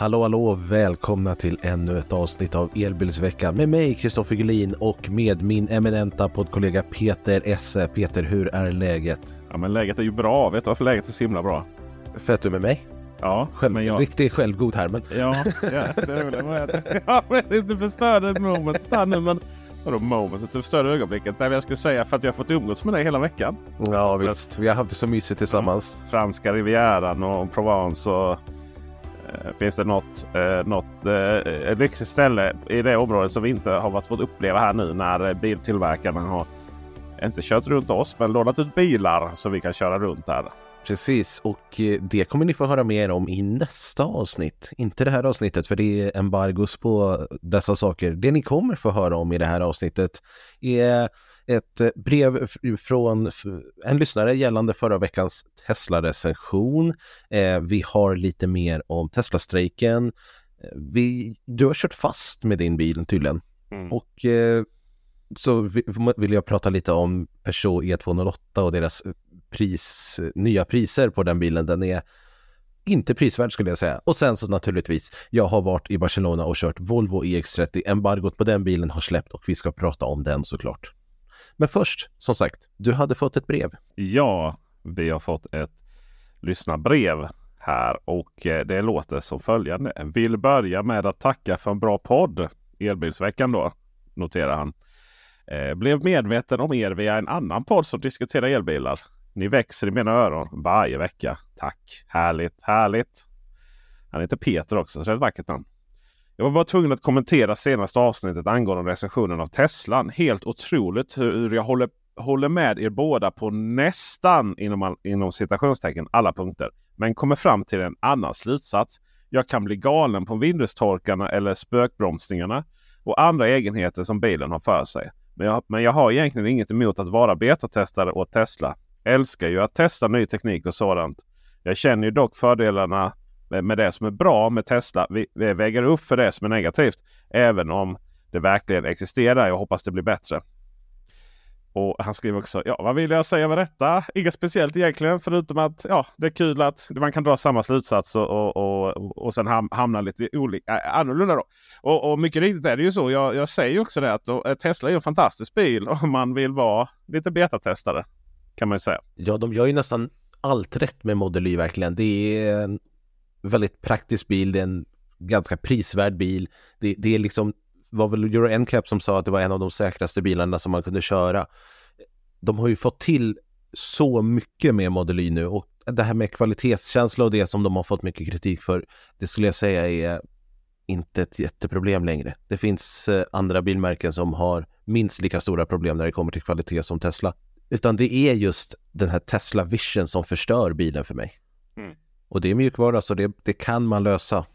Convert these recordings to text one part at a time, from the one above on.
Hallå hallå, välkomna till ännu ett avsnitt av Elbilsveckan med mig Kristoffer Gullin och med min eminenta poddkollega Peter Esse. Peter, hur är läget? Ja men läget är ju bra. Vet du varför läget är så himla bra? För att du är med mig? Ja, Själv, men jag... Riktig självgod här men... Ja, ja det är väl vet inte förstörde momentet här nu men... Vadå momentet? Du förstörde ögonblicket? Nej, jag skulle säga för att jag har fått umgås med dig hela veckan. Ja visst, vi har haft det så mysigt tillsammans. Franska rivieran och Provence och... Eh, finns det något, eh, något eh, lyxigt ställe i det området som vi inte har fått uppleva här nu när biltillverkarna har inte kört runt oss men lånat ut bilar som vi kan köra runt här. Precis, och det kommer ni få höra mer om i nästa avsnitt. Inte det här avsnittet, för det är embargos på dessa saker. Det ni kommer få höra om i det här avsnittet är ett eh, brev från en lyssnare gällande förra veckans Tesla-recension. Eh, vi har lite mer om Tesla-strejken. Vi, du har kört fast med din bil tydligen. Mm. Och så vill jag prata lite om Peugeot E208 och deras pris, nya priser på den bilen. Den är inte prisvärd skulle jag säga. Och sen så naturligtvis, jag har varit i Barcelona och kört Volvo EX30. Embargot på den bilen har släppt och vi ska prata om den såklart. Men först, som sagt, du hade fått ett brev. Ja, vi har fått ett lyssnarbrev här och eh, det låter som följande. Vill börja med att tacka för en bra podd. Elbilsveckan då, noterar han. Eh, blev medveten om er via en annan podd som diskuterar elbilar. Ni växer i mina öron varje vecka. Tack! Härligt, härligt! Han heter Peter också, så det är ett vackert namn. Jag var bara tvungen att kommentera senaste avsnittet angående recensionen av Teslan. Helt otroligt hur jag håller, håller med er båda på nästan inom, inom citationstecken alla punkter. Men kommer fram till en annan slutsats. Jag kan bli galen på vindustorkarna eller spökbromsningarna och andra egenheter som bilen har för sig. Men jag, men jag har egentligen inget emot att vara betatestare åt Tesla älskar ju att testa ny teknik och sådant. Jag känner ju dock fördelarna med det som är bra med Tesla. Vi, vi väger upp för det som är negativt. Även om det verkligen existerar. Jag hoppas det blir bättre. Och Han skriver också, ja vad vill jag säga med detta? Inget speciellt egentligen förutom att ja, det är kul att man kan dra samma slutsats och, och, och, och sen ham hamna lite olika, äh, annorlunda. Då. Och, och mycket riktigt är det ju så. Jag, jag säger också det att då, eh, Tesla är en fantastisk bil om man vill vara lite betatestare kan man ju säga. Ja, de gör ju nästan allt rätt med Model Y verkligen. Det är en väldigt praktisk bil, det är en ganska prisvärd bil. Det, det är liksom, var väl Euro NCAP som sa att det var en av de säkraste bilarna som man kunde köra. De har ju fått till så mycket med Model Y nu och det här med kvalitetskänsla och det som de har fått mycket kritik för, det skulle jag säga är inte ett jätteproblem längre. Det finns eh, andra bilmärken som har minst lika stora problem när det kommer till kvalitet som Tesla. Utan det är just den här Tesla Vision som förstör bilen för mig. Mm. Och det är mjukvara så det, det kan man lösa.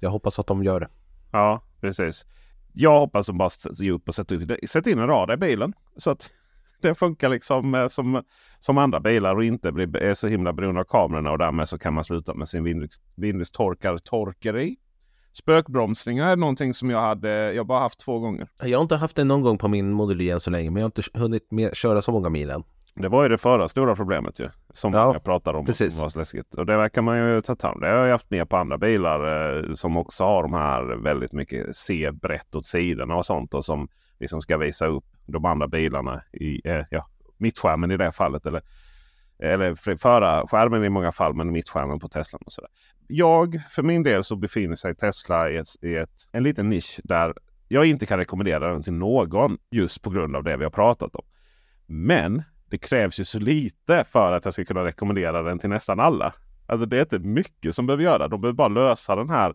Jag hoppas att de gör det. Ja, precis. Jag hoppas att de bara ge upp och sätta, sätta in en radar i bilen. Så att det funkar liksom eh, som, som andra bilar och inte blir, är så himla beroende av kamerorna. Och därmed så kan man sluta med sin vindrutetorkare-torkeri. Spökbromsningar är någonting som jag hade, jag bara haft två gånger. Jag har inte haft det någon gång på min Model Y än så länge, men jag har inte hunnit med, köra så många mil än. Det var ju det förra stora problemet ju. Som ja, jag pratade om. Precis. Som var läskigt. Och det verkar man ju ta hand Det har jag haft med på andra bilar eh, som också har de här väldigt mycket se brett åt sidorna och sånt. Och som liksom ska visa upp de andra bilarna i eh, ja, mittskärmen i det fallet. Eller, eller föra skärmen i många fall, men mittskärmen på Tesla. Och sådär. Jag för min del så befinner sig Tesla i, ett, i ett, en liten nisch där jag inte kan rekommendera den till någon just på grund av det vi har pratat om. Men det krävs ju så lite för att jag ska kunna rekommendera den till nästan alla. Alltså det är inte mycket som behöver göra. De behöver bara lösa den här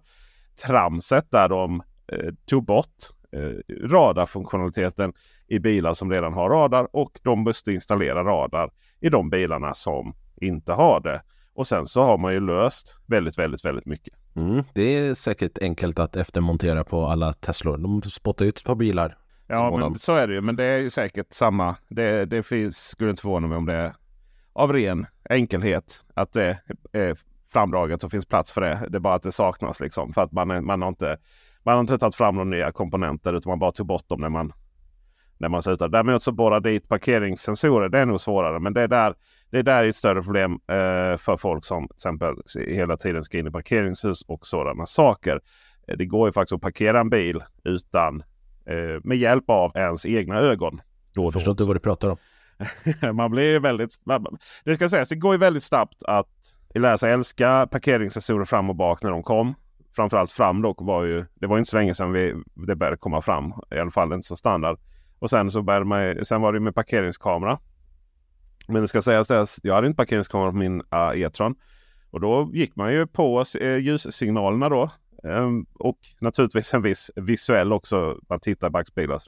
tramset där de eh, tog bort eh, radarfunktionaliteten i bilar som redan har radar och de måste installera radar i de bilarna som inte har det. Och sen så har man ju löst väldigt, väldigt, väldigt mycket. Mm, det är säkert enkelt att eftermontera på alla Teslor. De spottar ut ett par bilar Ja, men så är det ju. Men det är ju säkert samma. Det, det finns, skulle inte förvåna mig om det är av ren enkelhet att det är framdraget och finns plats för det. Det är bara att det saknas liksom. För att man, man, har, inte, man har inte tagit fram några nya komponenter utan man bara tog bort dem när man, när man slutade. Däremot så borra dit parkeringssensorer. Det är nog svårare. Men det är där, det är där ett större problem eh, för folk som till exempel hela tiden ska in i parkeringshus och sådana saker. Det går ju faktiskt att parkera en bil utan eh, med hjälp av ens egna ögon. Då jag förstår inte vad du pratar om. man blir väldigt... det ska sägas, det går ju väldigt snabbt att lära sig älska parkeringssensorer fram och bak när de kom. Framförallt fram dock var ju... Det var inte så länge sedan vi, det började komma fram. I alla fall inte som standard. Och sen så började man, sen var det med parkeringskamera. Men det ska sägas att jag hade inte parkeringskamera på min uh, E-tron. Och då gick man ju på uh, ljussignalerna då. Ehm, och naturligtvis en viss visuell också. Man tittar i backspeglar.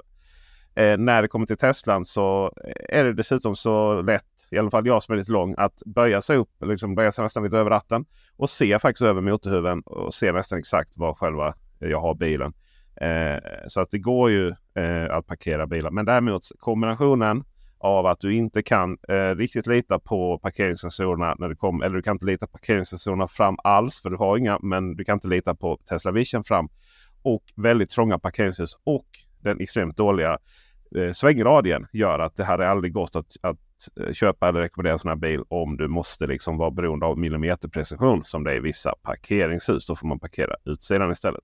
Eh, när det kommer till Teslan så eh, är det dessutom så lätt, i alla fall jag som är lite lång, att böja sig upp, liksom böja sig nästan lite över ratten och se faktiskt över motorhuven och se nästan exakt var själva jag har bilen. Eh, så att det går ju eh, att parkera bilar. Men däremot kombinationen av att du inte kan eh, riktigt lita på parkeringssensorerna när det kommer. Eller du kan inte lita på parkeringssensorerna fram alls för du har inga. Men du kan inte lita på Tesla Vision fram. Och väldigt trånga parkeringshus och den extremt dåliga eh, svängradien gör att det hade aldrig gått att, att eh, köpa eller rekommendera en sån här bil om du måste liksom vara beroende av millimeterprecision som det är i vissa parkeringshus. Då får man parkera utsidan istället.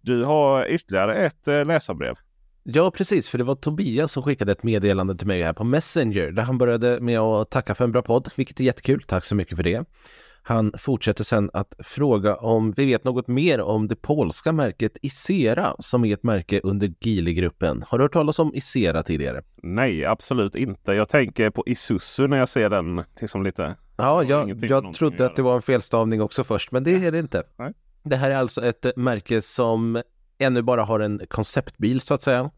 Du har ytterligare ett eh, läsarbrev. Ja, precis, för det var Tobias som skickade ett meddelande till mig här på Messenger där han började med att tacka för en bra podd, vilket är jättekul. Tack så mycket för det. Han fortsätter sen att fråga om vi vet något mer om det polska märket Isera som är ett märke under Geely-gruppen. Har du hört talas om Isera tidigare? Nej, absolut inte. Jag tänker på Isuzu när jag ser den liksom lite. Ja, jag, jag trodde att det var en felstavning också först, men det är det inte. Nej. Det här är alltså ett märke som ännu bara har en konceptbil så att säga.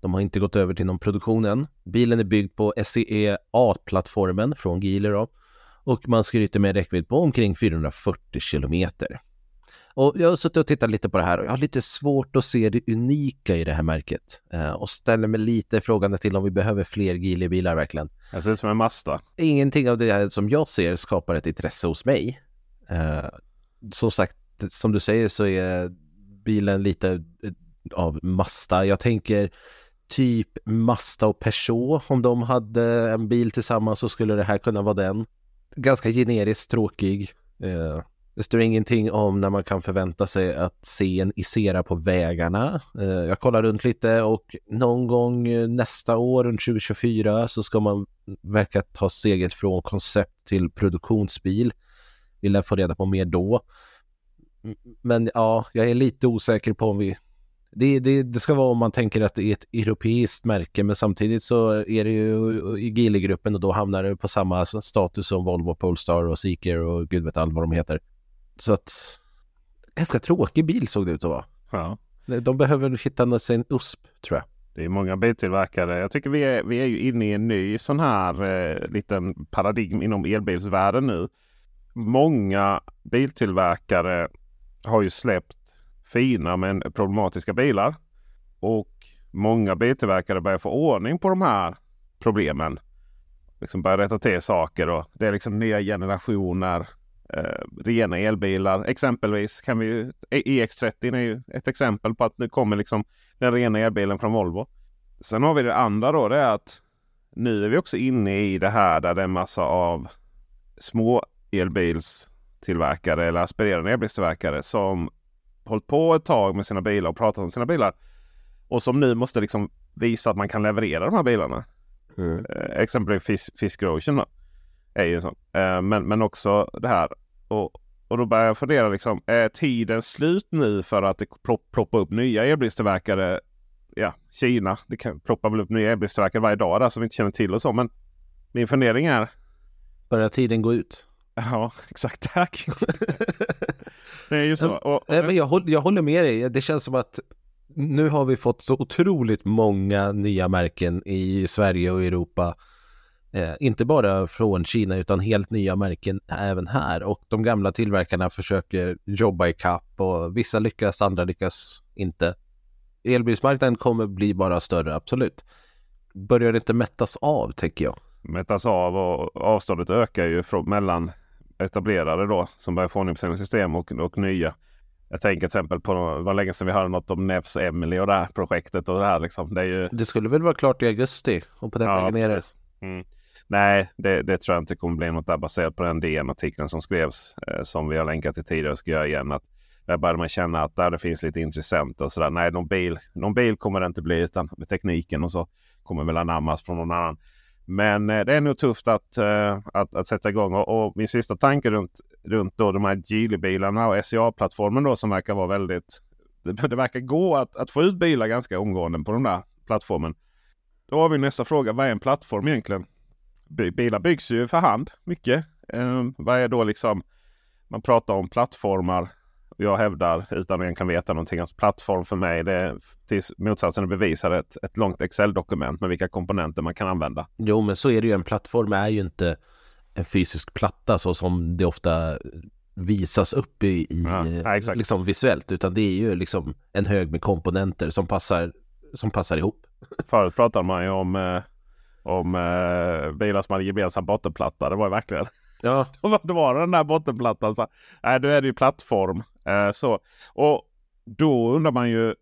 De har inte gått över till någon produktion än. Bilen är byggd på SEE A-plattformen från Geely då. Och man skryter med räckvidd på omkring 440 kilometer. Och jag har suttit och tittat lite på det här och jag har lite svårt att se det unika i det här märket. Eh, och ställer mig lite frågande till om vi behöver fler Geely-bilar verkligen. Det ser ut som en Mazda. Ingenting av det här som jag ser skapar ett intresse hos mig. Eh, som sagt, som du säger så är bilen lite eh, av Mazda. Jag tänker typ Mazda och Peugeot. Om de hade en bil tillsammans så skulle det här kunna vara den. Ganska generiskt tråkig. Eh, det står ingenting om när man kan förvänta sig att se en Isera på vägarna. Eh, jag kollar runt lite och någon gång eh, nästa år, runt 2024, så ska man verka ta steget från koncept till produktionsbil. Vi lär få reda på mer då. Men ja, jag är lite osäker på om vi det, det, det, ska vara om man tänker att det är ett europeiskt märke men samtidigt så är det ju i Geely-gruppen och då hamnar det på samma status som Volvo, Polestar och Seeker och gud vet allt vad de heter. Så att ganska tråkig bil såg det ut att vara. Ja. De behöver hitta sin USP tror jag. Det är många biltillverkare. Jag tycker vi är, vi är ju inne i en ny sån här eh, liten paradigm inom elbilsvärlden nu. Många biltillverkare har ju släppt fina men problematiska bilar. Och många biltillverkare börjar få ordning på de här problemen. Liksom börjar rätta till saker och det är liksom nya generationer eh, rena elbilar. Exempelvis kan vi ju... EX30 är ju ett exempel på att nu kommer liksom den rena elbilen från Volvo. Sen har vi det andra då. Det är att nu är vi också inne i det här där det är massa av små elbils elbilstillverkare eller aspirerande elbilstillverkare som hållit på ett tag med sina bilar och pratat om sina bilar. Och som nu måste liksom visa att man kan leverera de här bilarna. Mm. Eh, exempelvis Fisk, Ocean då, är ju sån. Eh, men, men också det här. Och, och då börjar jag fundera liksom, är tiden slut nu för att det ploppar upp nya elbilstillverkare? Ja, Kina, det kan ploppa väl upp nya elbilstillverkare varje dag där som vi inte känner till och så. Men min fundering är. Börjar tiden gå ut? Ja, exakt. Tack. det är ju så. Och, men jag, håller, jag håller med dig. Det känns som att nu har vi fått så otroligt många nya märken i Sverige och Europa. Eh, inte bara från Kina utan helt nya märken även här och de gamla tillverkarna försöker jobba i kapp och vissa lyckas, andra lyckas inte. Elbilsmarknaden kommer bli bara större, absolut. Börjar det inte mättas av, tänker jag. Mättas av och avståndet ökar ju från, mellan etablerade då som börjar få ordning på sina system och, och nya. Jag tänker till exempel på, det var länge sedan vi hörde något om Nevs Emily och det här projektet och det här liksom. Det, ju... det skulle väl vara klart i augusti och på den ja, vägen det. Mm. Nej, det, det, tror jag inte kommer bli något där baserat på den DN-artikeln som skrevs eh, som vi har länkat till tidigare. Ska jag igen att där börjar man känna att där det finns lite intressant och sådär. Nej, någon bil, någon bil kommer det inte bli utan med tekniken och så kommer väl anammas från någon annan. Men eh, det är nog tufft att, eh, att, att sätta igång. Och, och, min sista tanke runt, runt då de här Geely-bilarna och SCA-plattformen då som verkar vara väldigt... Det, det verkar gå att, att få ut bilar ganska omgående på den där plattformen. Då har vi nästa fråga. Vad är en plattform egentligen? bilar byggs ju för hand mycket. Eh, vad är då liksom? Man pratar om plattformar. Jag hävdar utan att egentligen veta någonting att plattform för mig det är tills motsatsen bevisar ett, ett långt Excel-dokument med vilka komponenter man kan använda. Jo, men så är det ju. En plattform är ju inte en fysisk platta så som det ofta visas upp i, i ja, liksom visuellt utan det är ju liksom en hög med komponenter som passar, som passar ihop. Förut pratade man ju om eh, om eh, bilar som hade gemensam bottenplatta. Det var ju verkligen Ja. Vad var den där bottenplattan. Så, nej, då är det ju plattform. Eh, så. Och då undrar man ju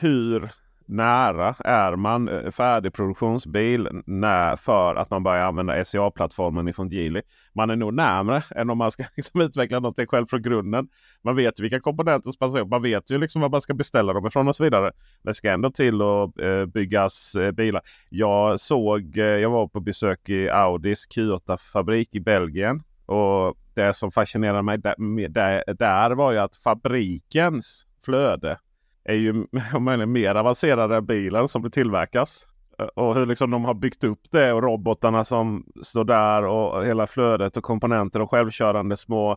hur nära är man eh, färdig produktionsbil när, för att man börjar använda SCA-plattformen ifrån Geely. Man är nog närmare än om man ska liksom utveckla något själv från grunden. Man vet vilka komponenter som passar ihop. Man vet ju liksom vad man ska beställa dem ifrån och så vidare. Det ska ändå till att eh, byggas eh, bilar. Jag såg, eh, jag var på besök i Audis Q8-fabrik i Belgien. Och det som fascinerade mig där, där, där var ju att fabrikens flöde är ju om mer avancerade än bilen som det tillverkas. Och hur liksom de har byggt upp det och robotarna som står där och hela flödet och komponenter och självkörande små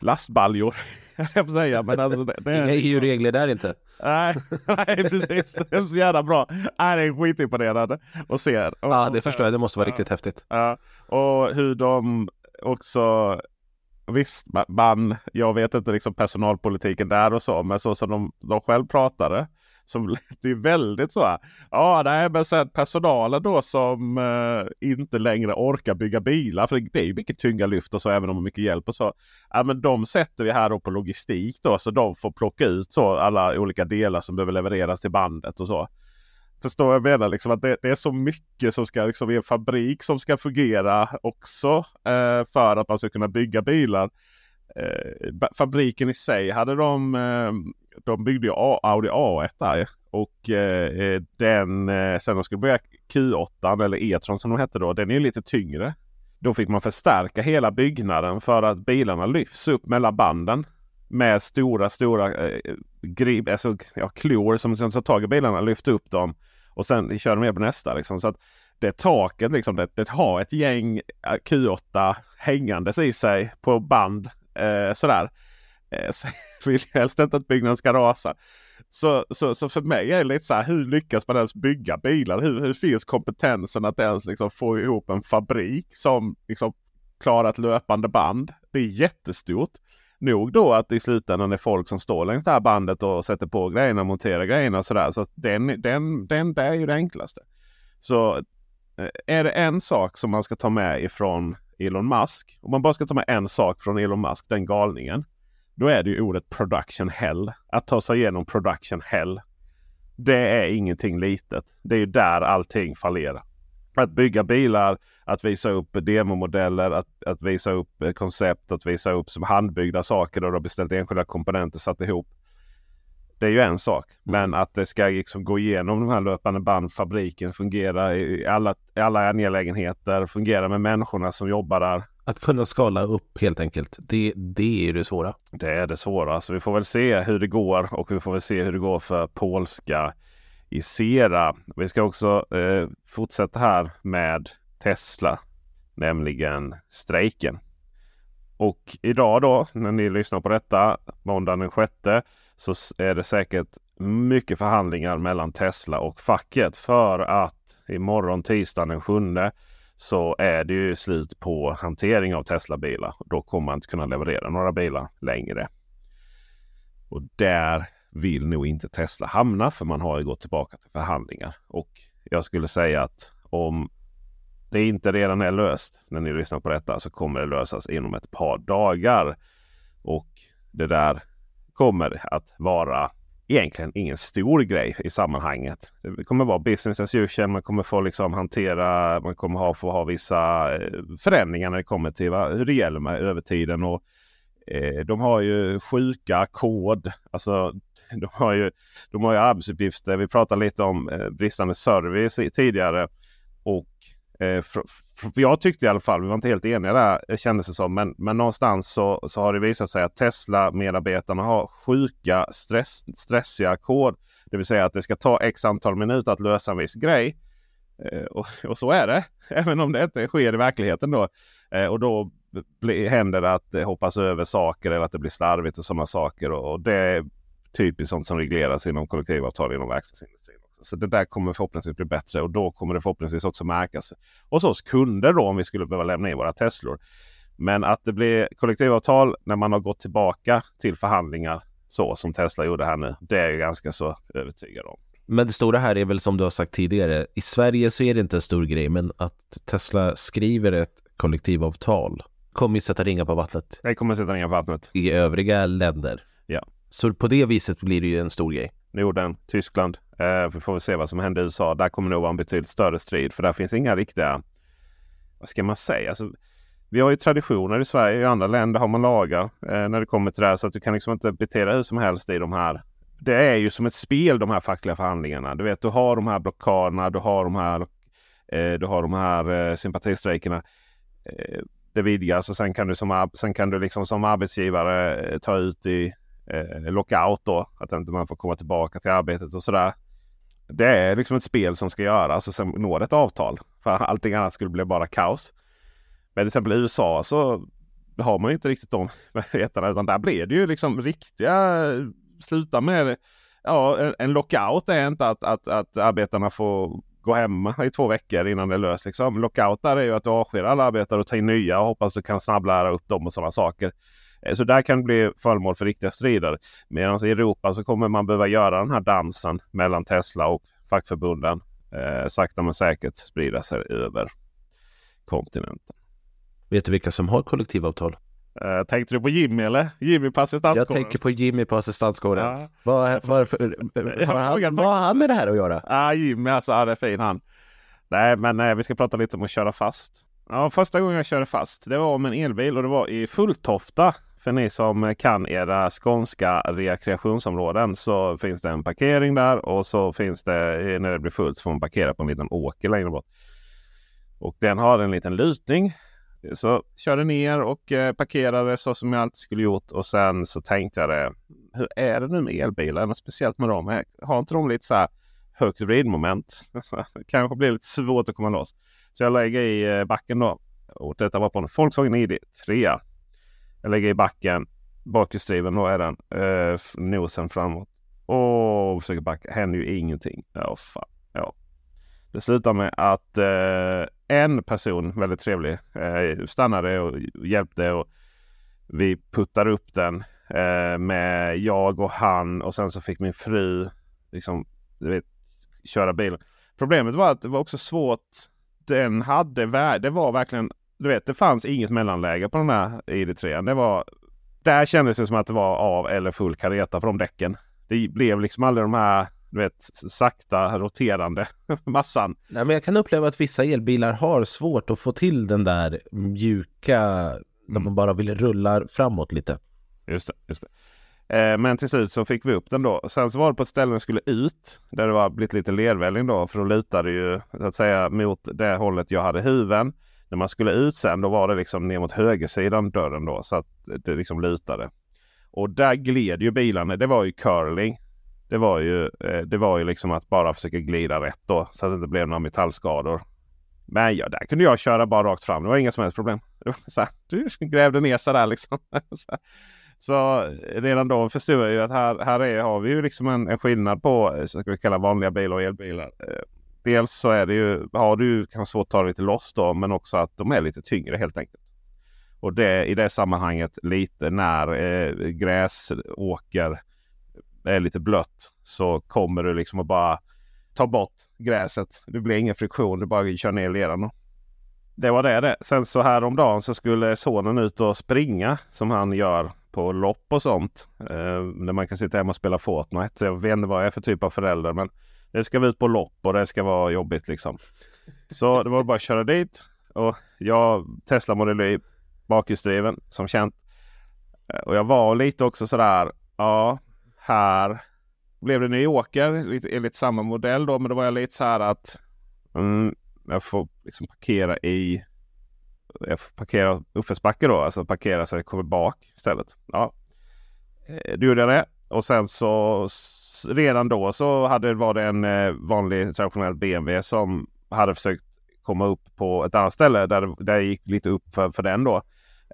lastbaljor. Jag säga. Men alltså, det, det är... Inga EU-regler där inte. Nej, nej, precis. Det är så jävla bra. Nej, det är skitimponerande att se. Och, ja, det förstår jag. Det måste vara ja, riktigt häftigt. Ja, och hur de också Visst, man, jag vet inte liksom personalpolitiken där och så, men så som de, de själv pratade. som det är väldigt så här. Ja, nej, men sen personalen då som eh, inte längre orkar bygga bilar. För det är ju mycket tunga lyft och så, även om de har mycket hjälp och så. Ja, men de sätter vi här då på logistik då, så de får plocka ut så alla olika delar som behöver levereras till bandet och så. Förstår jag menar? Liksom att det, det, är så mycket som ska liksom i en fabrik som ska fungera också eh, för att man ska kunna bygga bilar. Eh, fabriken i sig hade de, eh, de byggde ju Audi A1 där. Och eh, eh, den, eh, sen de skulle börja Q8 eller E-tron som de hette då. Den är lite tyngre. Då fick man förstärka hela byggnaden för att bilarna lyfts upp mellan banden. Med stora, stora eh, grip, alltså, ja, klor som, som tar tag i bilarna, lyfter upp dem och sen kör de ner på nästa. Liksom. Så att det taket, liksom, det, det har ett gäng eh, Q8 hängandes i sig på band. Eh, sådär. Eh, så vill jag helst inte att byggnaden ska rasa. Så, så, så för mig är det lite så här, hur lyckas man ens bygga bilar? Hur, hur finns kompetensen att ens liksom få ihop en fabrik som liksom klarar ett löpande band? Det är jättestort. Nog då att i slutändan är folk som står längs det här bandet och sätter på grejerna och monterar grejerna och sådär. Så den, den, den, det är ju det enklaste. Så eh, är det en sak som man ska ta med ifrån Elon Musk. Om man bara ska ta med en sak från Elon Musk, den galningen. Då är det ju ordet production hell. Att ta sig igenom production hell. Det är ingenting litet. Det är ju där allting fallerar. Att bygga bilar, att visa upp demomodeller, att, att visa upp eh, koncept, att visa upp som handbyggda saker och har beställt enskilda komponenter satt ihop. Det är ju en sak. Men att det ska liksom gå igenom de här löpande band, fabriken, fungera i alla, i alla angelägenheter, fungera med människorna som jobbar där. Att kunna skala upp helt enkelt. Det, det är det svåra. Det är det svåra. Så vi får väl se hur det går och vi får väl se hur det går för polska i Sera. Vi ska också eh, fortsätta här med Tesla, nämligen strejken. Och idag då, när ni lyssnar på detta, måndagen den 6, så är det säkert mycket förhandlingar mellan Tesla och facket för att imorgon tisdagen den 7 så är det ju slut på hantering av Tesla-bilar. Då kommer man inte kunna leverera några bilar längre. Och där vill nog inte Tesla hamna för man har ju gått tillbaka till förhandlingar. Och jag skulle säga att om det inte redan är löst när ni lyssnar på detta så kommer det lösas inom ett par dagar. Och det där kommer att vara egentligen ingen stor grej i sammanhanget. Det kommer vara business as usual. Man kommer få liksom hantera, man kommer ha, få ha vissa eh, förändringar när det kommer till va, hur det gäller med övertiden. Och, eh, de har ju sjuka kod. Alltså de har ju, de har ju arbetsuppgifter. Vi pratade lite om eh, bristande service tidigare. Och eh, för, för jag tyckte i alla fall, vi var inte helt eniga där eh, kändes det som. Men, men någonstans så, så har det visat sig att Tesla-medarbetarna har sjuka stress, stressiga kod. Det vill säga att det ska ta x antal minuter att lösa en viss grej. Eh, och, och, så är det. Även om det inte sker i verkligheten då. Eh, och då händer det att det hoppas över saker eller att det blir slarvigt och sådana saker. Och, och det typiskt sånt som regleras inom kollektivavtal inom verkstadsindustrin. Också. Så det där kommer förhoppningsvis bli bättre och då kommer det förhoppningsvis också märkas hos oss kunder då om vi skulle behöva lämna in våra Teslor. Men att det blir kollektivavtal när man har gått tillbaka till förhandlingar så som Tesla gjorde här nu. Det är jag ganska så övertygad om. Men det stora här är väl som du har sagt tidigare. I Sverige så är det inte en stor grej, men att Tesla skriver ett kollektivavtal kommer ju sätta ringar på vattnet. Det kommer sätta ringar på vattnet. I övriga länder. Ja. Så på det viset blir det ju en stor grej. Norden, Tyskland. Eh, vi får väl se vad som händer i USA. Där kommer det nog vara en betydligt större strid. För där finns inga riktiga, vad ska man säga? Alltså, vi har ju traditioner i Sverige. I andra länder har man lagar eh, när det kommer till det här. Så att du kan liksom inte bete dig hur som helst i de här. Det är ju som ett spel de här fackliga förhandlingarna. Du vet, du har de här blockaderna. Du har de här, eh, du har de här eh, sympatistrejkerna. Eh, det vidgas och sen kan du som, sen kan du liksom som arbetsgivare eh, ta ut i eh, lockout då. Att inte man får komma tillbaka till arbetet och sådär. Det är liksom ett spel som ska göras och sen når ett avtal. För allting annat skulle bli bara kaos. Men till exempel i USA så har man ju inte riktigt de möjligheterna. Utan där blir det ju liksom riktiga sluta med ja, en lockout är inte att, att, att arbetarna får gå hemma i två veckor innan det är löst. Liksom. Lockout där är ju att du avskedar alla arbetare och tar in nya och hoppas du kan snabblära upp dem och sådana saker. Eh, så där kan det bli föremål för riktiga strider. Medan i Europa så kommer man behöva göra den här dansen mellan Tesla och fackförbunden. Eh, sakta men säkert sprida sig över kontinenten. Vet du vilka som har kollektivavtal? Uh, tänkte du på Jimmy eller? Jimmy på assistanskåren? Jag tänker på Jimmy på assistanskåren. Ja. Vad, varför, har, han, vad har han med det här att göra? Ja, Jimmy alltså, det är fin han. Nej, men nej, vi ska prata lite om att köra fast. Ja, första gången jag körde fast, det var med en elbil och det var i Fulltofta för ni som kan era skånska rekreationsområden så finns det en parkering där och så finns det när det blir fullt så får man parkera på en liten åker längre bort. Och den har en liten lutning. Så körde ner och eh, parkerade så som jag alltid skulle gjort och sen så tänkte jag det. hur är det nu med elbilar? Speciellt med dem. Har inte de lite så här högt vridmoment? Kanske blir lite svårt att komma loss. Så jag lägger i eh, backen då. Och detta var på en Volkswagen ID 3. Jag lägger i backen. Bakhjulsdriven då är den. Eh, nosen framåt. Och försöker backa. Händer ju ingenting. Ja, fan. Ja. Det slutar med att eh, en person, väldigt trevlig, eh, stannade och hjälpte. Och vi puttade upp den eh, med jag och han och sen så fick min fru liksom, du vet, köra bilen. Problemet var att det var också svårt. Den hade värde. Det var verkligen, du vet, det fanns inget mellanläge på den här ID3. Det var, där kändes det som att det var av eller full kareta på de däcken. Det blev liksom aldrig de här du vet, sakta roterande massan. Nej, men jag kan uppleva att vissa elbilar har svårt att få till den där mjuka, mm. när man bara vill rulla framåt lite. Just det. Just det. Eh, men till slut så fick vi upp den då. Sen så var det på ett ställe den skulle ut. Där det var blivit lite lervälling då. För då lutade ju så att säga mot det hållet jag hade huven. När man skulle ut sen då var det liksom ner mot högersidan dörren då. Så att det liksom lutade. Och där gled ju bilarna. Det var ju curling. Det var ju, eh, det var ju liksom att bara försöka glida rätt då. Så att det inte blev några metallskador. Men ja, där kunde jag köra bara rakt fram. Det var inga som helst problem. Så här, du grävde ner sig där liksom. Så redan då förstod jag ju att här, här är, har vi ju liksom en, en skillnad på eh, så ska vi kalla vanliga bilar och elbilar. Eh, Dels så är det ju, har du kanske svårt att ta dig lite loss då, men också att de är lite tyngre helt enkelt. Och det i det sammanhanget lite när eh, gräsåker är lite blött så kommer du liksom att bara ta bort gräset. Det blir ingen friktion, du bara kör ner leran. Det var det det. Sen så häromdagen så skulle sonen ut och springa som han gör på lopp och sånt. Eh, där man kan sitta hemma och spela Fortnite. Jag vet inte vad jag är för typ av förälder. Men det ska vi ut på lopp och det ska vara jobbigt liksom. Så det var bara att köra dit. Och jag Tesla Model Y bakhjulsdriven som känt. Och jag var lite också sådär. Ja, här blev det New Yorker lite, enligt samma modell då. Men då var jag lite så här att mm, jag får liksom parkera i jag får parkera uppförsbacke då. Alltså parkera så jag kommer bak istället. Ja, eh, då gjorde jag det. Och sen så redan då så hade, var det en eh, vanlig traditionell BMW som hade försökt komma upp på ett annat ställe där, där det gick lite upp för, för den då.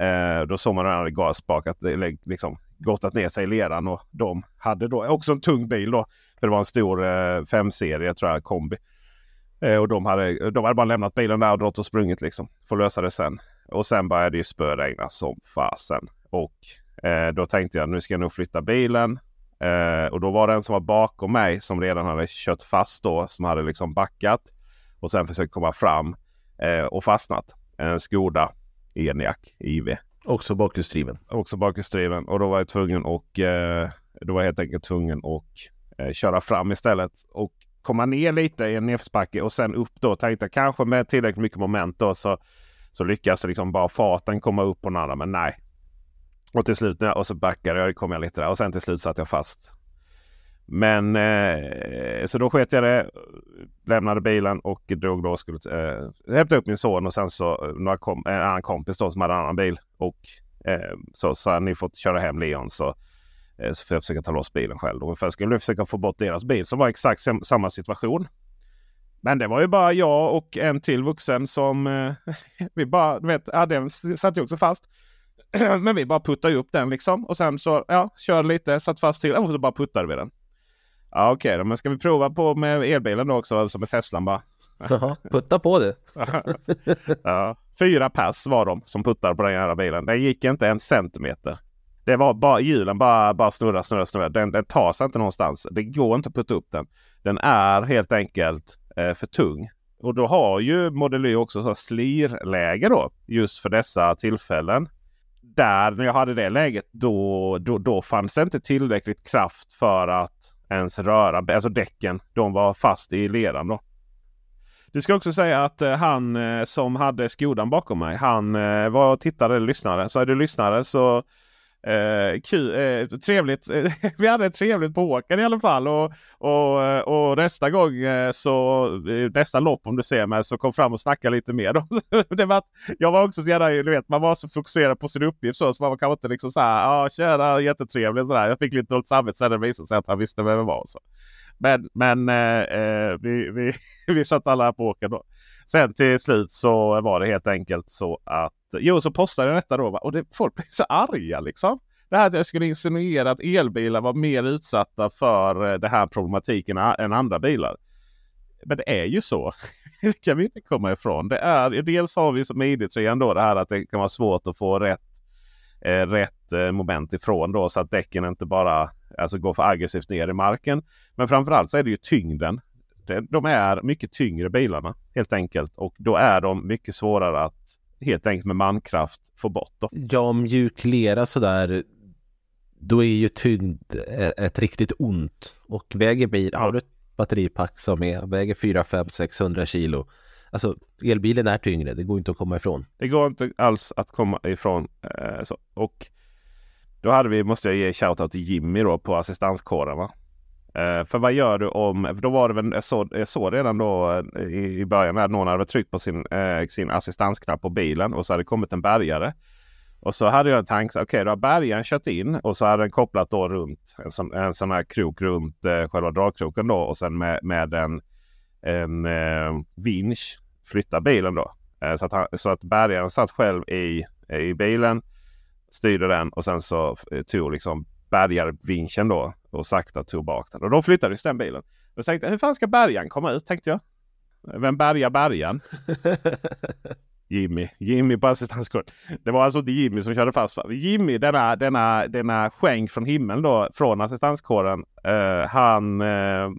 Eh, då såg man den gasbak att det liksom gottat ner sig i leran och de hade då också en tung bil då. För det var en stor eh, 5 serie tror jag kombi. Eh, och de hade, de hade bara lämnat bilen där och dragit och sprungit liksom. Får lösa det sen. Och sen började det ju spöregna som fasen. Och eh, då tänkte jag nu ska jag nog flytta bilen. Eh, och då var det en som var bakom mig som redan hade kört fast då. Som hade liksom backat. Och sen försökt komma fram eh, och fastnat. En Skoda Enyaq IV. Också bakhjulsdriven. Också bakhjulsdriven. Och då var jag tvungen och eh, då var jag helt enkelt tvungen att eh, köra fram istället. Och komma ner lite i en nedförsbacke och sen upp då. Tänkte kanske med tillräckligt mycket moment då så, så lyckas liksom bara farten komma upp på den andra. Men nej. Och till slut och så backade jag. kom jag lite där och sen till slut satt jag fast. Men eh, så då sket jag det. Lämnade bilen och drog då skulle eh, hämta upp min son och sen så eh, några kom, en annan kompis då som hade en annan bil. Och eh, så sa ni fått köra hem Leon så Eh, så får jag försöka ta loss bilen själv. Och först skulle jag försöka få bort deras bil som var exakt samma situation. Men det var ju bara jag och en till vuxen som eh, vi bara, du vet, ja, den satt ju också fast. Men vi bara puttade upp den liksom och sen så ja, körde lite, satt fast till och så bara puttade vi den. Ja okej, okay, men ska vi prova på med elbilen då också som med Teslan bara? Jaha, putta på det. ja, fyra pass var de som puttade på den här bilen. Den gick inte en centimeter. Det var bara hjulen bara, bara snurra, snurra, snurra. Den, den tar sig inte någonstans. Det går inte att putta upp den. Den är helt enkelt eh, för tung. Och då har ju Model Y också så slirläge då. Just för dessa tillfällen. Där när jag hade det läget då, då, då fanns det inte tillräckligt kraft för att ens röra. Alltså däcken, de var fast i leran då. Det ska också säga att eh, han eh, som hade skodan bakom mig. Han eh, var tittare eller lyssnare. Så är du lyssnare så Eh, kul, eh, trevligt. Eh, vi hade trevligt på åkern i alla fall. Och, och, och nästa gång eh, så eh, nästa lopp om du ser mig så kom fram och snacka lite mer. det var att, jag var också så gärna, du vet, man var så fokuserad på sin uppgift så, så man var kanske inte liksom så här, ja tjena, jättetrevlig sådär. Jag fick lite dåligt samvete sen när det visade sig att han visste vem jag var. Så. Men, men eh, eh, vi, vi, vi satt alla på åkern då. Sen till slut så var det helt enkelt så att Jo, så postade jag detta då och det, folk blev så arga liksom. Det här att jag skulle insinuera att elbilar var mer utsatta för eh, den här problematiken än andra bilar. Men det är ju så. det kan vi inte komma ifrån. Det är, dels har vi som ID3 då det här att det kan vara svårt att få rätt, eh, rätt eh, moment ifrån då så att däcken inte bara alltså, går för aggressivt ner i marken. Men framförallt så är det ju tyngden. De är mycket tyngre bilarna helt enkelt och då är de mycket svårare att helt enkelt med mankraft få bort. Då. Ja, mjuk lera sådär, då är ju tyngd ett riktigt ont. Och väger bil, har du ett batteripack som är, väger 4, 5, 600 kilo. Alltså elbilen är tyngre, det går inte att komma ifrån. Det går inte alls att komma ifrån. Eh. Och då hade vi, måste jag ge shoutout till Jimmy då på assistanskåren. Va? Uh, för vad gör du om, då var det väl, jag såg, jag såg redan då eh, i, i början att någon hade tryckt på sin, uh, sin assistansknapp på bilen och så hade det kommit en bärgare. Och så hade jag en tanke, okej okay, då har bärgaren kört in och så hade den kopplat då runt en sån, en sån här krok runt uh, själva dragkroken då och sen med, med en, en vinsch flytta bilen då. så, att han, så att bärgaren satt själv i, i bilen, styrde den och sen så tog liksom bärgarvinschen då och sakta tog bak den. Och då flyttades den bilen. Då tänkte jag, hur fan ska bärgaren komma ut? Tänkte jag. Vem bärgar bärgaren? Jimmy. Jimmy på assistanskort. Det var alltså inte Jimmy som körde fast. Jimmy, denna, denna, denna skänk från himlen då från assistanskåren. Uh, han... Uh,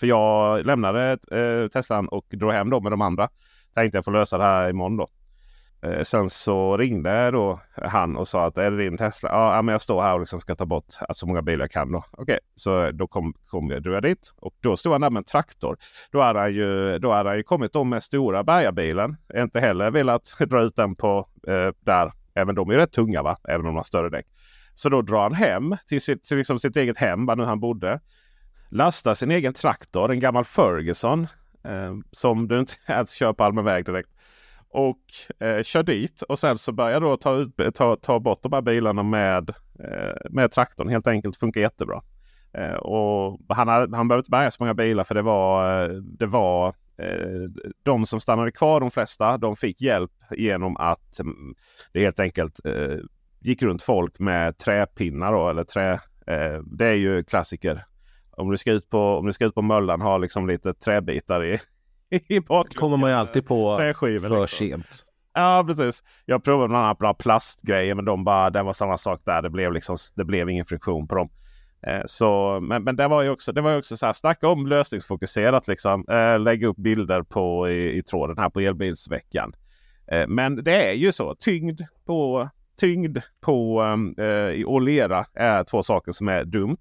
för jag lämnade uh, Teslan och drog hem då med de andra. Tänkte jag få lösa det här imorgon då. Eh, sen så ringde då han och sa att är det din Tesla? Ja, men jag står här och liksom ska ta bort så många bilar jag kan. Då. Okej, så då kom, kom jag, drog jag dit och då stod han där med en traktor. Då hade han ju, då hade han ju kommit då med stora bärgarbilen. Inte heller velat dra ut den på eh, där. Även de är rätt tunga va? Även om de har större däck. Så då drar han hem till sitt, till liksom sitt eget hem, var nu han bodde. Lastar sin egen traktor, en gammal Ferguson. Eh, som du inte ens kör på allmän väg direkt och eh, kör dit och sen så börjar då ta, ut, ta, ta bort de här bilarna med, eh, med traktorn. Helt enkelt funkar jättebra. Eh, och han, hade, han behövde inte bärga så många bilar för det var, eh, det var eh, de som stannade kvar, de flesta, de fick hjälp genom att mm, det helt enkelt eh, gick runt folk med träpinnar då, eller trä. Eh, det är ju klassiker. Om du ska ut på, om du ska ut på Möllan ha liksom lite träbitar i, i bakgrunden. kommer man ju alltid på för liksom. sent. Ja precis. Jag provade bland annat bland plastgrejer men de bara, det var samma sak där. Det blev, liksom, det blev ingen friktion på dem. Eh, så, men, men det var ju också, det var ju också så här, snacka om lösningsfokuserat. Liksom. Eh, lägga upp bilder på, i, i tråden här på elbilsveckan. Eh, men det är ju så. Tyngd på, tyngd på um, och lera är två saker som är dumt.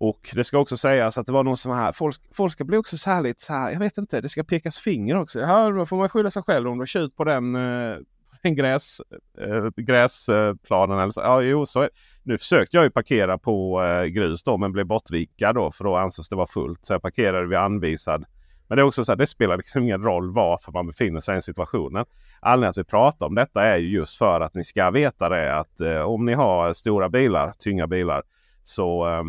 Och det ska också sägas att det var någon som här. Folk, folk ska bli också så här lite så här. Jag vet inte. Det ska pekas finger också. Ja, då får man skylla sig själv om du kör ut på den, eh, gräs, eh, gräsplanen. Eller så. Ja, jo, så, nu försökte jag ju parkera på eh, grus då men blev bortvikad då för då anses det vara fullt. Så jag parkerade vid anvisad. Men det är också så här, det spelar liksom ingen roll varför man befinner sig i den situationen. Anledningen att vi pratar om detta är ju just för att ni ska veta det att eh, om ni har stora bilar, tynga bilar, så eh,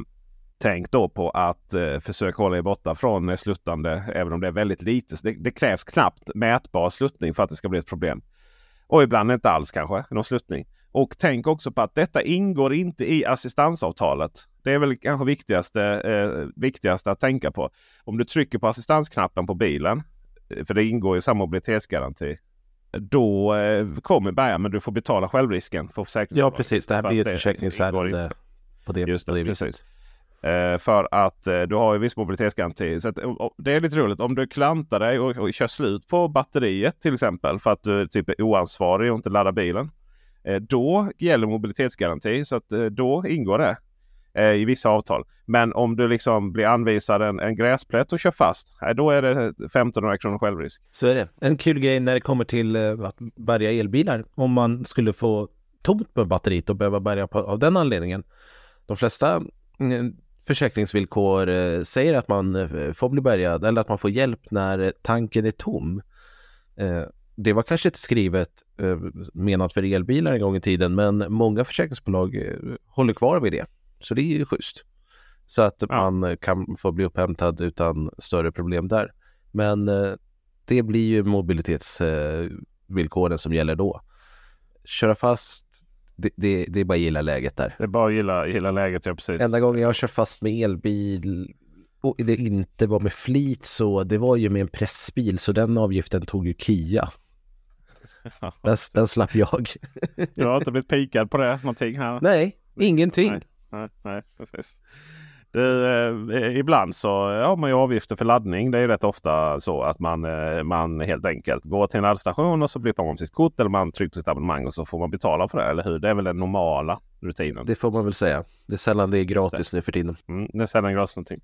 Tänk då på att eh, försöka hålla er borta från eh, sluttande även om det är väldigt lite. Det, det, krävs knappt mätbar sluttning för att det ska bli ett problem. Och ibland inte alls kanske någon sluttning. Och tänk också på att detta ingår inte i assistansavtalet. Det är väl kanske viktigaste, eh, viktigaste att tänka på. Om du trycker på assistansknappen på bilen, eh, för det ingår i samma mobilitetsgaranti. Då eh, kommer bärgaren men du får betala självrisken för försäkringsbolaget. Ja precis, det här blir ett försäkringsärende på det, Just det, på det precis. Eh, för att eh, du har ju viss mobilitetsgaranti. Så att, och, det är lite roligt om du klantar dig och, och kör slut på batteriet till exempel för att du typ är oansvarig och inte laddar bilen. Eh, då gäller mobilitetsgaranti så att eh, då ingår det eh, i vissa avtal. Men om du liksom blir anvisad en, en gräsplätt och kör fast, eh, då är det 1500 kronor självrisk. Så är det. En kul grej när det kommer till eh, att bärga elbilar. Om man skulle få tomt på batteriet och behöva bärga på, av den anledningen. De flesta mm, försäkringsvillkor eh, säger att man eh, får bli bärgad eller att man får hjälp när tanken är tom. Eh, det var kanske inte skrivet menat för elbilar en gång i tiden, men många försäkringsbolag håller kvar vid det. Så det är ju schysst. Så att man kan få bli upphämtad utan större problem där. Men det blir ju mobilitetsvillkoren som gäller då. Köra fast det, det, det, är bara att gilla läget där. Det är bara att gilla, gilla läget, ja precis. Enda gången jag kör fast med elbil och det inte var med flit så det var ju med en pressbil så den avgiften tog ju Kia. den, den slapp jag. du har inte blivit pikad på det någonting här? Nej, ingenting. Nej, nej, nej precis. Eh, ibland så har man ju avgifter för laddning. Det är rätt ofta så att man, eh, man helt enkelt går till en laddstation och så blippar man sitt kort eller man trycker sitt abonnemang och så får man betala för det. Eller hur? Det är väl den normala rutinen. Det får man väl säga. Det är sällan det är gratis nu för tiden. Mm, det är sällan gratis någonting.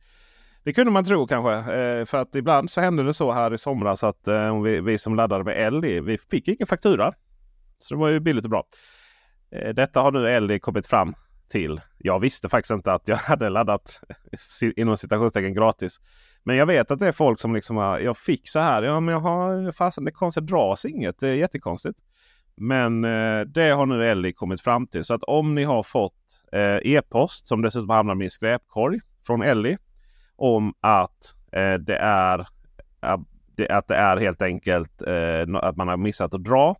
Det kunde man tro kanske. Eh, för att ibland så hände det så här i somras att eh, vi, vi som laddade med LD, vi fick ingen faktura. Så det var ju billigt och bra. Eh, detta har nu LD kommit fram till. Jag visste faktiskt inte att jag hade laddat inom citationstecken gratis. Men jag vet att det är folk som liksom har, jag fick så här. Ja men jag har fasen det konstigt dras inget. Det är jättekonstigt. Men eh, det har nu Ellie kommit fram till. Så att om ni har fått eh, e-post som dessutom hamnar i min skräpkorg från Ellie. Om att eh, det är att det är helt enkelt eh, att man har missat att dra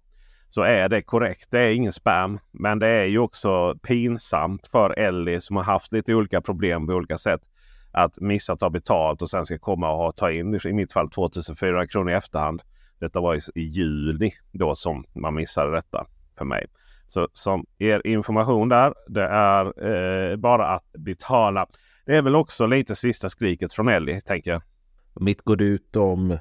så är det korrekt. Det är ingen spam. Men det är ju också pinsamt för Ellie som har haft lite olika problem på olika sätt. Att missa att ta betalt och sen ska komma och ha, ta in i mitt fall 2400 kronor i efterhand. Detta var i juni då som man missade detta för mig. Så som er information där, det är eh, bara att betala. Det är väl också lite sista skriket från Ellie tänker jag. Mitt går ut om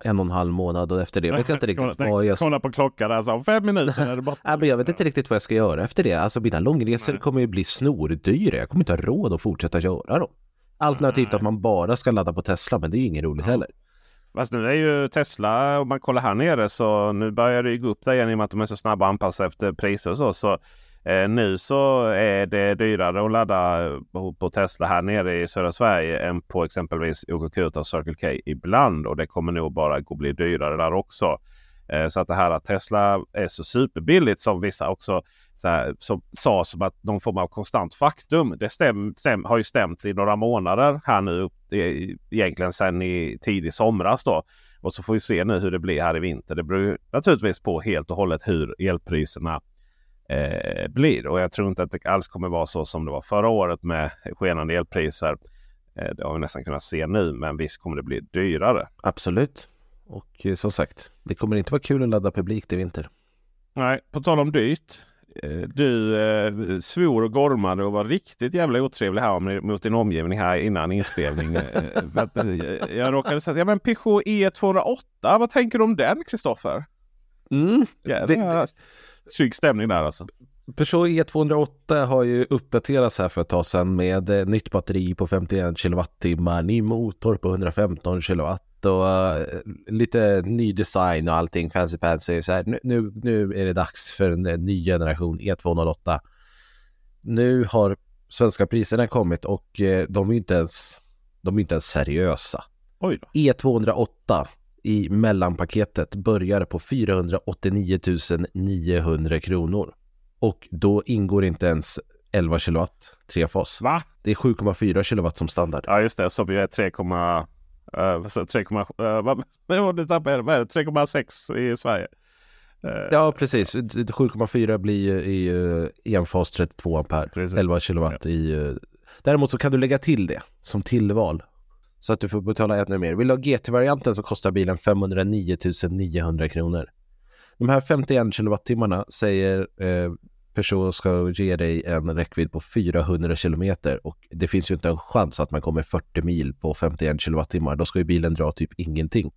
en och en halv månad och efter det vet jag inte riktigt kolla, vad jag... Kolla på klockan alltså, om fem minuter är det borta. jag vet inte riktigt vad jag ska göra efter det. Alltså mina långresor Nej. kommer ju bli snordyra. Jag kommer inte ha råd att fortsätta köra dem. Alternativt Nej. att man bara ska ladda på Tesla, men det är ju inget roligt ja. heller. Fast nu är ju Tesla, om man kollar här nere, så nu börjar det ju gå upp där igen i och med att de är så snabba att anpassa efter priser och så. så Eh, nu så är det dyrare att ladda eh, på Tesla här nere i södra Sverige än på exempelvis OKQ och Circle K ibland. Och det kommer nog bara gå bli dyrare där också. Eh, så att det här att Tesla är så superbilligt som vissa också så här, som, sa som att någon form av konstant faktum. Det stäm, stäm, har ju stämt i några månader här nu. Egentligen sedan i tidig somras då. Och så får vi se nu hur det blir här i vinter. Det beror naturligtvis på helt och hållet hur elpriserna eh, blir. Och jag tror inte att det alls kommer vara så som det var förra året med skenande elpriser. Eh, det har vi nästan kunnat se nu, men visst kommer det bli dyrare. Absolut. Och eh, som sagt, det kommer inte vara kul att ladda publikt i vinter. Nej, på tal om dyrt. Eh, du eh, svor och gormade och var riktigt jävla otrevlig här mot din omgivning här innan inspelning. Eh, jag råkade säga, ja men Peugeot E208, vad tänker du om den Kristoffer? Mm, det, det, Trygg stämning där alltså. Peugeot E208 har ju uppdaterats här för ett tag sedan med eh, nytt batteri på 51 kWh, ny motor på 115 kW och uh, lite ny design och allting fancy fancy. Så här, nu, nu, är det dags för en, en ny generation E208. Nu har svenska priserna kommit och de är inte ens, de är inte ens seriösa. E208 i mellanpaketet börjar på 489 900 kronor. Och då ingår inte ens 11 kilowatt trefas. Va? Det är 7,4 kilowatt som standard. Ja just det, som ju är 3, uh, 3,6 i Sverige. Uh, ja precis, 7,4 blir i uh, enfas 32 ampere, precis. 11 kilowatt ja. i... Uh, däremot så kan du lägga till det som tillval så att du får betala ännu mer. Vill du ha GT-varianten så kostar bilen 509 900 kronor. De här 51 kilowattimmarna säger eh, Peugeot ska ge dig en räckvidd på 400 kilometer och det finns ju inte en chans att man kommer 40 mil på 51 kilowattimmar. Då ska ju bilen dra typ ingenting.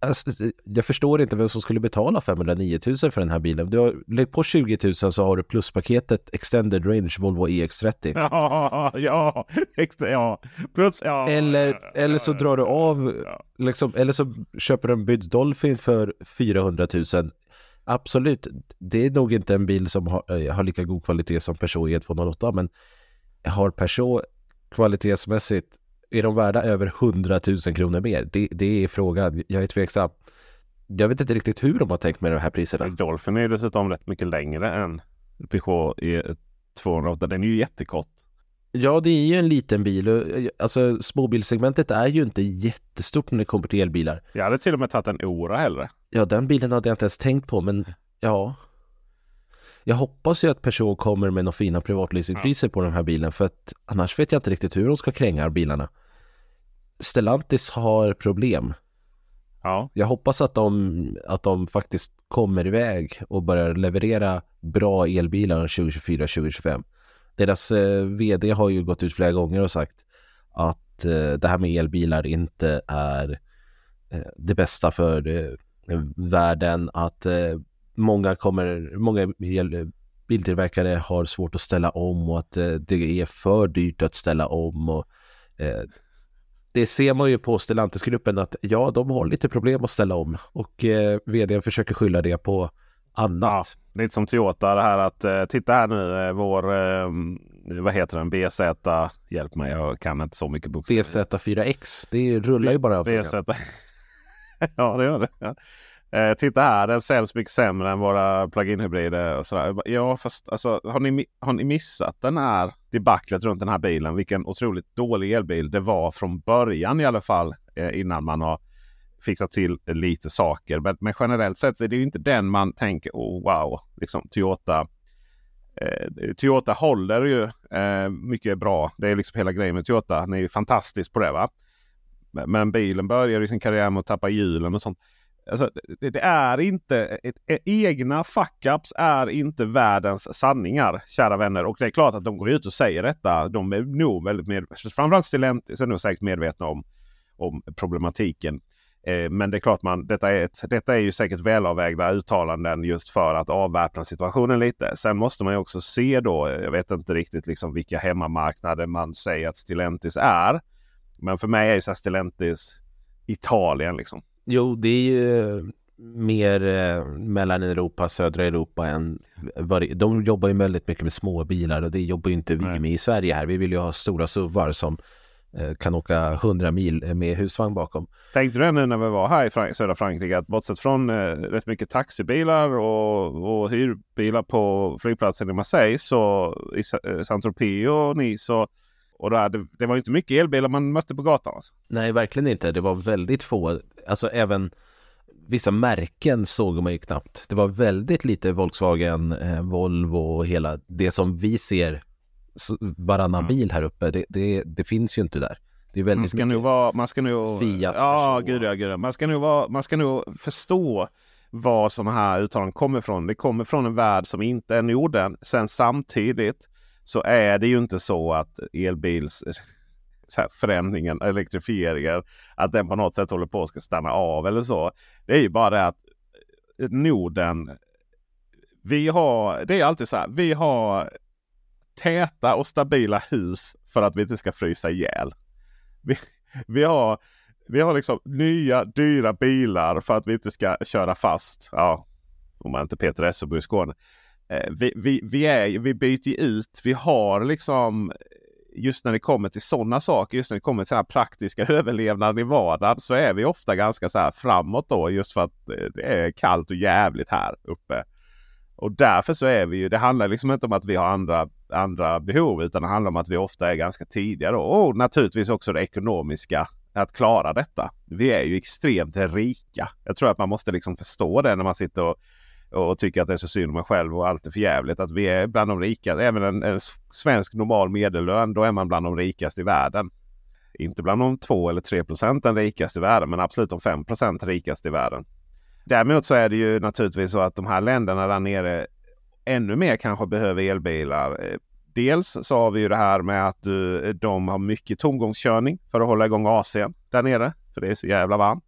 Alltså, jag förstår inte vem som skulle betala 509 000 för den här bilen. Du har, på 20 000 så har du pluspaketet Extended Range Volvo EX30. Ja, ja, ja. Plus, ja eller, eller så drar du av, liksom, eller så köper du en bydd Dolphin för 400 000. Absolut, det är nog inte en bil som har, eh, har lika god kvalitet som Peugeot E208 men har Peugeot kvalitetsmässigt, är de värda över 100 000 kronor mer? Det, det är frågan, jag är tveksam. Jag vet inte riktigt hur de har tänkt med de här priserna. Dolphin är dessutom rätt mycket längre än Peugeot E208. Den är ju jättekort. Ja, det är ju en liten bil. och, Alltså småbilssegmentet är ju inte jättestort när det kommer till elbilar. Jag hade till och med tagit en Ora hellre. Ja, den bilen hade jag inte ens tänkt på, men ja. Jag hoppas ju att Peugeot kommer med några fina privatleasingpriser på den här bilen, för att annars vet jag inte riktigt hur de ska kränga bilarna. Stellantis har problem. Ja, Jag hoppas att de, att de faktiskt kommer iväg och börjar leverera bra elbilar 2024-2025. Deras eh, vd har ju gått ut flera gånger och sagt att eh, det här med elbilar inte är eh, det bästa för eh, världen, att eh, många kommer, många biltillverkare har svårt att ställa om och att eh, det är för dyrt att ställa om och det ser man ju på Stellantis-gruppen att ja, de har lite problem att ställa om och eh, vdn försöker skylla det på ja. annat. lite som Toyota det här att eh, titta här nu eh, vår eh, vad heter den? BZ. Hjälp mig, jag kan inte så mycket bokstäver. BZ4X, det rullar ju bara. BZ. ja, det gör det. Ja. Eh, titta här, den säljs mycket sämre än våra plug-in hybrider och sådär. Ja, fast alltså, har, ni, har ni missat den här debaclet runt den här bilen? Vilken otroligt dålig elbil det var från början i alla fall eh, innan man har fixat till lite saker. Men, men generellt sett så är det ju inte den man tänker oh, wow, liksom Toyota. Eh, Toyota håller ju eh, mycket bra. Det är liksom hela grejen med Toyota. Den är ju fantastisk på det. va. Men, men bilen börjar i sin karriär med att tappa hjulen och sånt. Alltså, det, det är inte, ett, ett, egna fuck-ups är inte världens sanningar, kära vänner. Och det är klart att de går ut och säger detta. De är nog väldigt med, framförallt Stellantis är nog säkert medvetna om, om problematiken. Eh, men det är klart, man, detta, är ett, detta är ju säkert välavvägda uttalanden just för att avväpna situationen lite. Sen måste man ju också se då, jag vet inte riktigt liksom vilka hemmamarknader man säger att Stellantis är. Men för mig är ju Stellantis Italien liksom. Jo, det är ju mer eh, mellan Europa, södra Europa än det, De jobbar ju väldigt mycket med små bilar och det jobbar ju inte vi Nej. med i Sverige här. Vi vill ju ha stora SUVar som eh, kan åka 100 mil med husvagn bakom. Tänkte du det nu när vi var här i Frank södra Frankrike att bortsett från eh, rätt mycket taxibilar och, och hyrbilar på flygplatsen i Marseille så i eh, Saint-Tropez och Nice och, och där, det, det var inte mycket elbilar man mötte på gatan. Alltså. Nej, verkligen inte. Det var väldigt få, alltså även vissa märken såg man ju knappt. Det var väldigt lite Volkswagen, eh, Volvo och hela det som vi ser varannan Mm. bil här uppe. Det, det, det finns ju inte där. Det är Man väldigt ska mycket. nog vara, man ska nog, Fiat, ja, gud ja, gud ja. Man ska nog vara, man ska nog förstå var sådana här uttalanden kommer ifrån. Det kommer från en värld som inte är Norden. Sen samtidigt så är det ju inte så att elbils så här, förändringen, elektrifieringen, att den på något sätt håller på att ska stanna av eller så. Det är ju bara det att eh, Norden, vi har, det är alltid så här, vi har täta och stabila hus för att vi inte ska frysa ihjäl. Vi, vi har, vi har liksom nya dyra bilar för att vi inte ska köra fast. Ja, om man inte Peter Esse bor i Skåne. Eh, vi, vi, vi, är, vi byter ju ut. Vi har liksom just när det kommer till sådana saker, just när det kommer till den här praktiska överlevnaden i vardagen så är vi ofta ganska så här framåt då just för att eh, det är kallt och jävligt här uppe. Och därför så är vi ju, det handlar liksom inte om att vi har andra, andra behov utan det handlar om att vi ofta är ganska tidiga då. Och naturligtvis också det ekonomiska, att klara detta. Vi är ju extremt rika. Jag tror att man måste liksom förstå det när man sitter och, och tycker att det är så synd om en själv och allt är för jävligt. Att vi är bland de rikaste. Även en, en svensk normal medellön, då är man bland de rikaste i världen. Inte bland de 2 eller 3 procenten rikaste i världen, men absolut de 5 procent rikaste i världen. Däremot så är det ju naturligtvis så att de här länderna där nere ännu mer kanske behöver elbilar. Eh, dels så har vi ju det här med att de har mycket tomgångskörning för att hålla igång AC'n där nere. För det är så jävla varmt.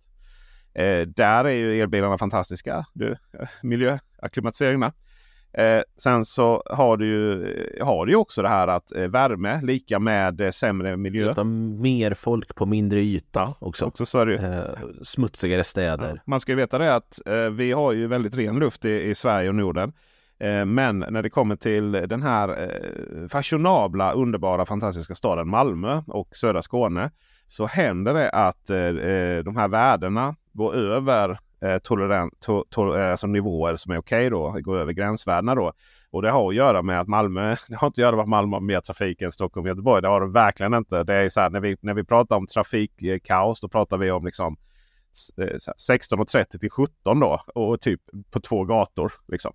Eh, där är ju elbilarna fantastiska. Du, eh, miljöakklimatiseringarna. Eh, sen så har du ju, har du också det här att eh, värme lika med eh, sämre miljö. Utan mer folk på mindre yta också. också så är det eh, smutsigare städer. Ja. Man ska ju veta det att eh, vi har ju väldigt ren luft i, i Sverige och Norden. Eh, men när det kommer till den här eh, fashionabla, underbara, fantastiska staden Malmö och södra Skåne så händer det att eh, eh, de här värdena går över eh, tolerant, to, to, eh, alltså nivåer som är okej okay då. Går över gränsvärdena då. Och det har att göra med att Malmö, det har inte att göra med att Malmö har mer trafik än Stockholm och Göteborg. Det har det verkligen inte. Det är så här, när, vi, när vi pratar om trafikkaos då pratar vi om liksom 16.30 till 17 då och typ på två gator. Liksom.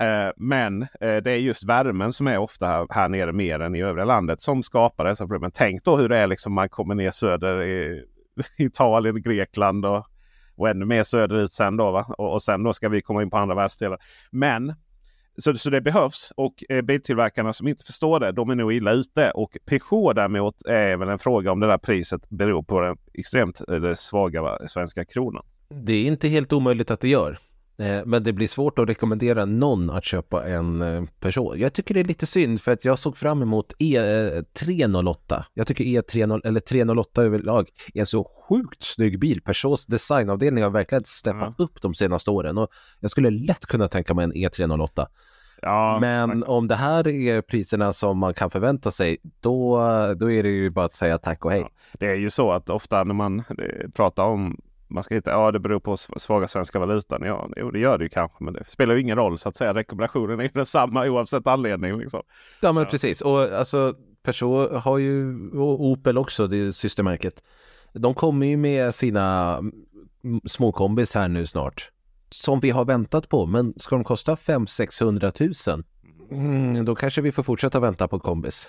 Eh, men eh, det är just värmen som är ofta här, här nere mer än i övriga landet som skapar dessa problem. Tänk då hur det är liksom man kommer ner söder i Italien, Grekland och och ännu mer söderut sen då. Va? Och, och sen då ska vi komma in på andra världsdelar. Men så, så det behövs och eh, biltillverkarna som inte förstår det, de är nog illa ute. Och Peugeot däremot är väl en fråga om det där priset beror på den extremt eh, eller svaga va, svenska kronan. Det är inte helt omöjligt att det gör. Eh, men det blir svårt att rekommendera någon att köpa en eh, person. Jag tycker det är lite synd för att jag såg fram emot E308. Eh, jag tycker E30 eller 308 överlag är en så sjukt snygg bil. Peugeots designavdelning har verkligen steppat mm. upp de senaste åren och jag skulle lätt kunna tänka mig en E308. Ja, Men man... om det här är priserna som man kan förvänta sig, då, då är det ju bara att säga tack och hej. Ja, det är ju så att ofta när man pratar om man ska hitta, ja det beror på svaga svenska valutan. Ja, jo, det gör det ju kanske, men det spelar ju ingen roll så att säga. Rekommendationen är ju densamma oavsett anledning. Liksom. Ja, men ja. precis. Och alltså Peugeot har ju, och Opel också, det är systermärket. De kommer ju med sina småkombis här nu snart. Som vi har väntat på, men ska de kosta 500-600 000? Mm, då kanske vi får fortsätta vänta på kombis.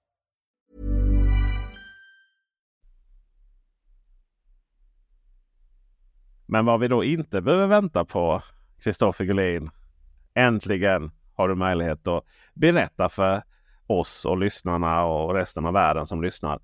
Men vad vi då inte behöver vänta på, Kristoffer Gullin. Äntligen har du möjlighet att berätta för oss och lyssnarna och resten av världen som lyssnar.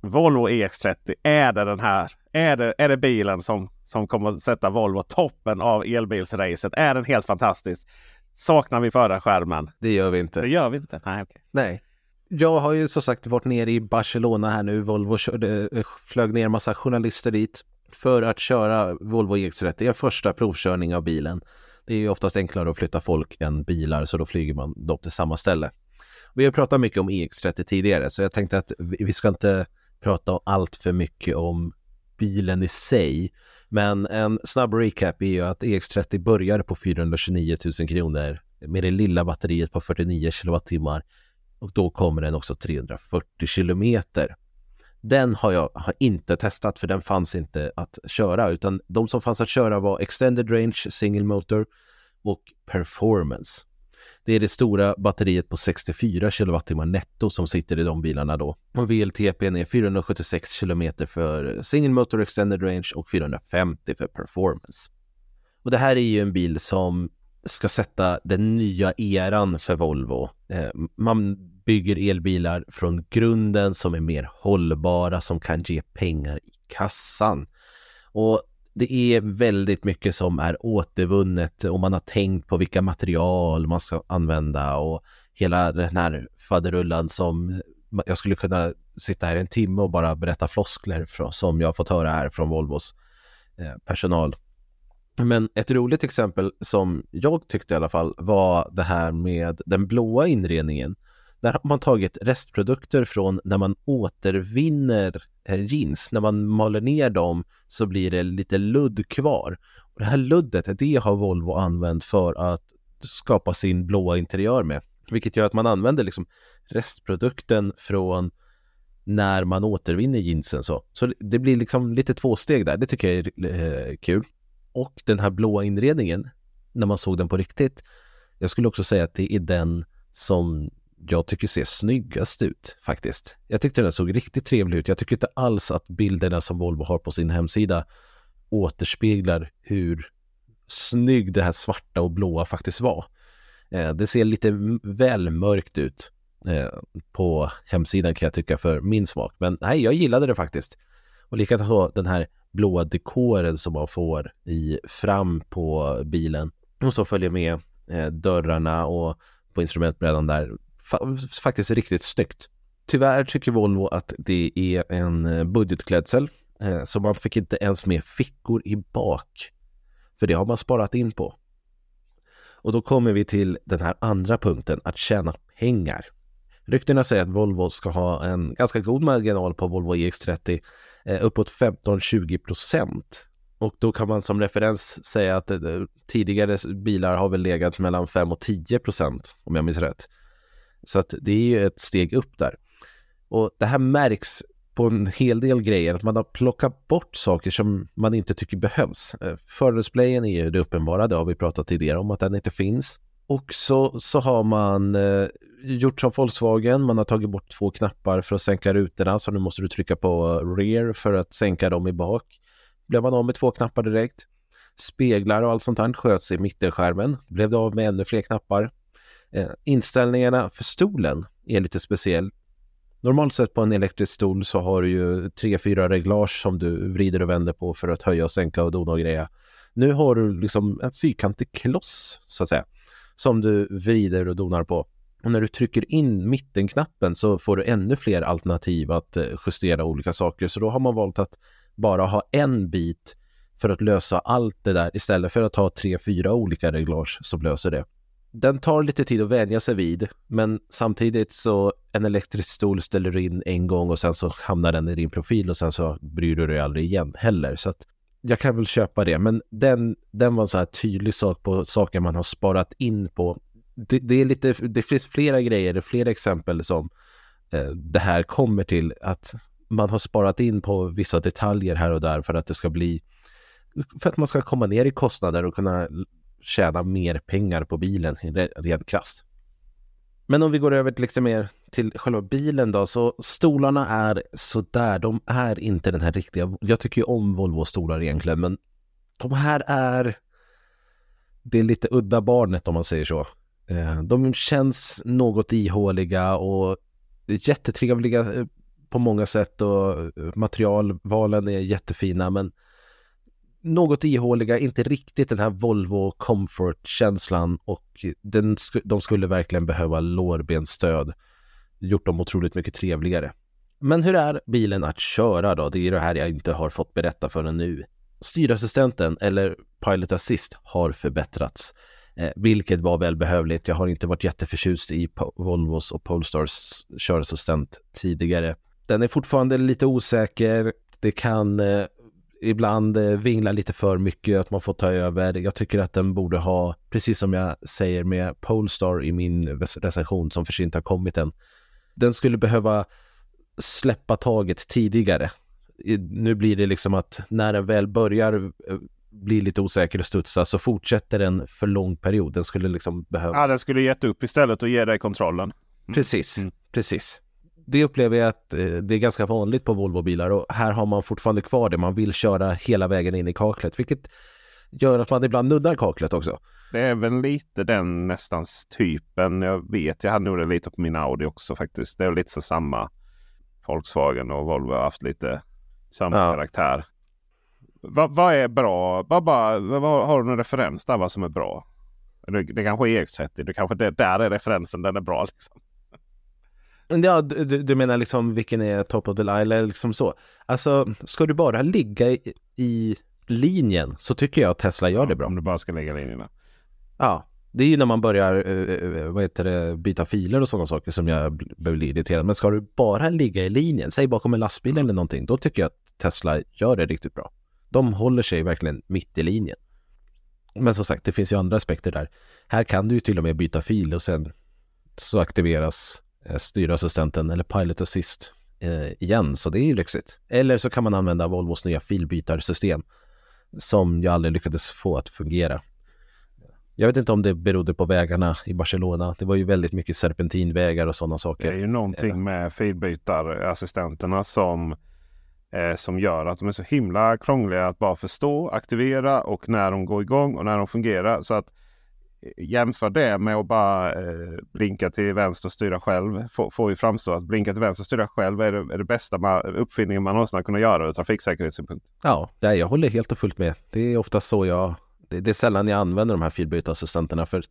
Volvo EX30, är det den här? Är det, är det bilen som, som kommer att sätta Volvo toppen av elbilsracet? Är den helt fantastisk? Saknar vi förra skärmen? Det gör vi inte. Det gör vi inte? Nej. Okay. Nej. Jag har ju som sagt varit nere i Barcelona här nu. Volvo körde, flög ner massa journalister dit för att köra Volvo EX30. Det är första provkörning av bilen. Det är ju oftast enklare att flytta folk än bilar så då flyger man dem till samma ställe. Vi har pratat mycket om EX30 tidigare så jag tänkte att vi ska inte prata allt för mycket om bilen i sig. Men en snabb recap är ju att EX30 börjar på 429 000 kronor med det lilla batteriet på 49 kilowattimmar och då kommer den också 340 kilometer. Den har jag har inte testat för den fanns inte att köra utan de som fanns att köra var Extended Range Single Motor och Performance. Det är det stora batteriet på 64 kWh netto som sitter i de bilarna då. Och VLTP är 476 km för Single Motor Extended Range och 450 för Performance. Och det här är ju en bil som ska sätta den nya eran för Volvo. Eh, man bygger elbilar från grunden som är mer hållbara, som kan ge pengar i kassan. Och det är väldigt mycket som är återvunnet och man har tänkt på vilka material man ska använda och hela den här faderullan som jag skulle kunna sitta här en timme och bara berätta floskler från som jag har fått höra här från Volvos eh, personal. Men ett roligt exempel som jag tyckte i alla fall var det här med den blåa inredningen. Där har man tagit restprodukter från när man återvinner eh, jeans. När man maler ner dem så blir det lite ludd kvar. Och det här luddet, det har Volvo använt för att skapa sin blåa interiör med. Vilket gör att man använder liksom restprodukten från när man återvinner jeansen så. Så det blir liksom lite två steg där. Det tycker jag är eh, kul. Och den här blåa inredningen, när man såg den på riktigt, jag skulle också säga att det är den som jag tycker ser snyggast ut faktiskt. Jag tyckte den såg riktigt trevlig ut. Jag tycker inte alls att bilderna som Volvo har på sin hemsida återspeglar hur snygg det här svarta och blåa faktiskt var. Eh, det ser lite väl mörkt ut eh, på hemsidan kan jag tycka för min smak. Men nej, jag gillade det faktiskt. Och likaså den här blåa dekoren som man får i fram på bilen och så följer med eh, dörrarna och på instrumentbrädan där. Fa faktiskt riktigt snyggt. Tyvärr tycker Volvo att det är en eh, budgetklädsel eh, så man fick inte ens med fickor i bak. För det har man sparat in på. Och då kommer vi till den här andra punkten, att tjäna pengar. Ryktena säger att Volvo ska ha en ganska god marginal på Volvo EX30 eh, uppåt 15-20 procent. Och då kan man som referens säga att eh, tidigare bilar har väl legat mellan 5 och 10 procent om jag minns rätt. Så att det är ju ett steg upp där. Och det här märks på en hel del grejer, att man har plockat bort saker som man inte tycker behövs. Eh, Fördelsplayen är ju det uppenbara, det har vi pratat tidigare om att den inte finns. Och så, så har man eh, gjort som Volkswagen, man har tagit bort två knappar för att sänka rutorna, så nu måste du trycka på eh, rear för att sänka dem i bak. Blev man av med två knappar direkt. Speglar och allt sånt här sköts i mittenskärmen. Blev det av med ännu fler knappar. Eh, inställningarna för stolen är lite speciell. Normalt sett på en elektrisk stol så har du ju tre, fyra reglage som du vrider och vänder på för att höja och sänka och dona och greja. Nu har du liksom en fyrkantig kloss så att säga som du vrider och donar på. Och när du trycker in mittenknappen så får du ännu fler alternativ att eh, justera olika saker. Så då har man valt att bara ha en bit för att lösa allt det där istället för att ha tre, fyra olika reglage som löser det. Den tar lite tid att vänja sig vid, men samtidigt så en elektrisk stol ställer du in en gång och sen så hamnar den i din profil och sen så bryr du dig aldrig igen heller. Så att jag kan väl köpa det, men den, den var en sån här tydlig sak på saker man har sparat in på. Det, det är lite, det finns flera grejer, flera exempel som eh, det här kommer till att man har sparat in på vissa detaljer här och där för att det ska bli för att man ska komma ner i kostnader och kunna tjäna mer pengar på bilen rent krasst. Men om vi går över till, liksom mer till själva bilen då, så stolarna är sådär. De är inte den här riktiga. Jag tycker ju om Volvo-stolar egentligen, men de här är det är lite udda barnet om man säger så. Eh, de känns något ihåliga och jättetrevliga eh, på många sätt och eh, materialvalen är jättefina men något ihåliga, inte riktigt den här Volvo Comfort-känslan och den, de skulle verkligen behöva lårbensstöd. Gjort dem otroligt mycket trevligare. Men hur är bilen att köra då? Det är det här jag inte har fått berätta förrän nu. Styrassistenten, eller Pilot Assist, har förbättrats. Eh, vilket var välbehövligt. Jag har inte varit jätteförtjust i Volvos och Polestars körassistent tidigare. Den är fortfarande lite osäker. Det kan eh, ibland eh, vinglar lite för mycket, att man får ta över. Jag tycker att den borde ha, precis som jag säger med Polestar i min recension som för sig inte har kommit än, den skulle behöva släppa taget tidigare. Nu blir det liksom att när den väl börjar eh, bli lite osäker och studsa så fortsätter den för lång period. Den skulle liksom behöva... Ja, den skulle gett upp istället och ge dig kontrollen. Mm. Precis, mm. precis det upplever jag att eh, det är ganska vanligt på Volvo-bilar och här har man fortfarande kvar det. Man vill köra hela vägen in i kaklet, vilket gör att man ibland nuddar kaklet också. Det är väl lite den nästan typen. Jag vet, jag hade nog det lite på min Audi också faktiskt. Det är lite så samma. Volkswagen och Volvo har haft lite samma ja. karaktär. Vad, vad är bra? Vad, vad, vad, har du någon referens där vad som är bra? Det, det kanske är EX30. Det kanske det, där är referensen. Den är bra liksom. Ja, du, du menar liksom vilken är top of the line eller liksom så. Alltså, ska du bara ligga i, i linjen så tycker jag att Tesla gör det bra. Om du bara ska lägga linjerna. Ja, det är ju när man börjar uh, vad heter det, byta filer och sådana saker som jag blir irriterad. Men ska du bara ligga i linjen, säg bakom en lastbil eller någonting, då tycker jag att Tesla gör det riktigt bra. De håller sig verkligen mitt i linjen. Men som sagt, det finns ju andra aspekter där. Här kan du ju till och med byta fil och sen så aktiveras eh, styrassistenten eller Pilot Assist eh, igen, så det är ju lyxigt. Eller så kan man använda Volvos nya filbytarsystem som jag aldrig lyckades få att fungera. Jag vet inte om det berodde på vägarna i Barcelona. Det var ju väldigt mycket serpentinvägar och sådana saker. Det är ju någonting med filbytarassistenterna som eh, som gör att de är så himla krångliga att bara förstå, aktivera och när de går igång och när de fungerar. Så att eh, jämför det med att bara eh, blinka till vänster och styra själv. Får, får ju framstå att blinka till vänster och styra själv är det, är det bästa man, uppfinningen man någonsin har kunnat göra ur trafiksäkerhetssynpunkt. Ja, jag håller helt och fullt med. Det är ofta så jag... Det, det är sällan jag använder de här filbytesassistenterna. för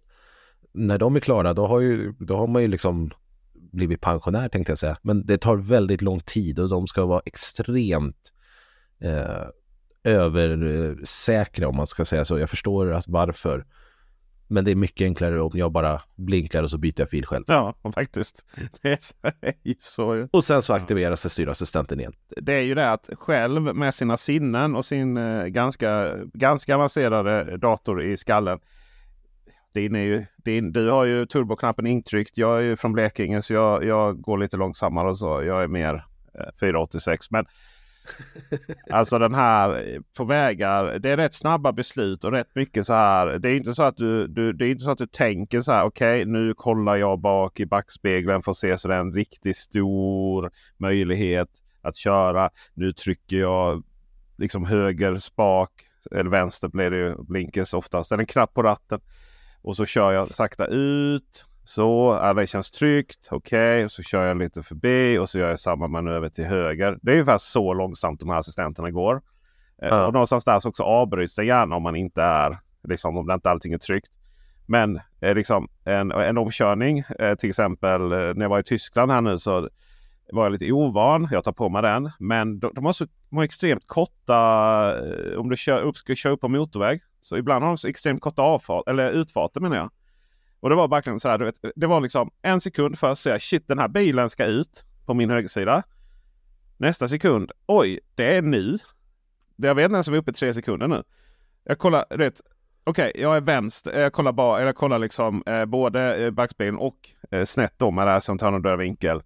när de är klara då har, ju, då har man ju liksom blivit pensionär tänkte jag säga. Men det tar väldigt lång tid och de ska vara extremt eh, översäkra om man ska säga så. Jag förstår att varför. Men det är mycket enklare om jag bara blinkar och så byter jag fil själv. Ja, faktiskt. Det är så. Och sen så aktiveras det styrassistenten igen. Det är ju det att själv med sina sinnen och sin eh, ganska, ganska avancerade dator i skallen din är ju, din, du har ju turboknappen intryckt. Jag är ju från Blekinge så jag, jag går lite långsammare och så. Jag är mer eh, 486. Men alltså den här eh, på vägar. Det är rätt snabba beslut och rätt mycket så här. Det är inte så att du, du det är inte så att du tänker så här. Okej, okay, nu kollar jag bak i backspegeln för att se så det är en riktigt stor möjlighet att köra. Nu trycker jag liksom höger spak eller vänster blir det ju blinkers oftast. Eller en knapp på ratten. Och så kör jag sakta ut. Så, ja, det känns tryggt. Okej, okay. så kör jag lite förbi och så gör jag samma manöver till höger. Det är ungefär så långsamt de här assistenterna går. Eh, ja. Och någonstans där så också avbryts det gärna om man inte är, liksom om det inte allting är tryggt. Men eh, liksom en, en omkörning, eh, till exempel eh, när jag var i Tyskland här nu så var jag lite ovan. Jag tar på mig den. Men de, de har så de har extremt korta, eh, om du kör upp, ska köra upp på motorväg. Så ibland har de så extremt korta avfart, eller utfarter menar jag. Och det var verkligen så här, du vet, det var liksom en sekund för att säga shit den här bilen ska ut på min högersida. Nästa sekund, oj det är nu. Jag vet inte ens om vi är uppe i tre sekunder nu. Jag kollar, rätt. Okej, okay, jag är vänster. Jag kollar, bara, jag kollar liksom eh, både eh, backspegeln och eh, snett om. med det här som tar någon vinkel.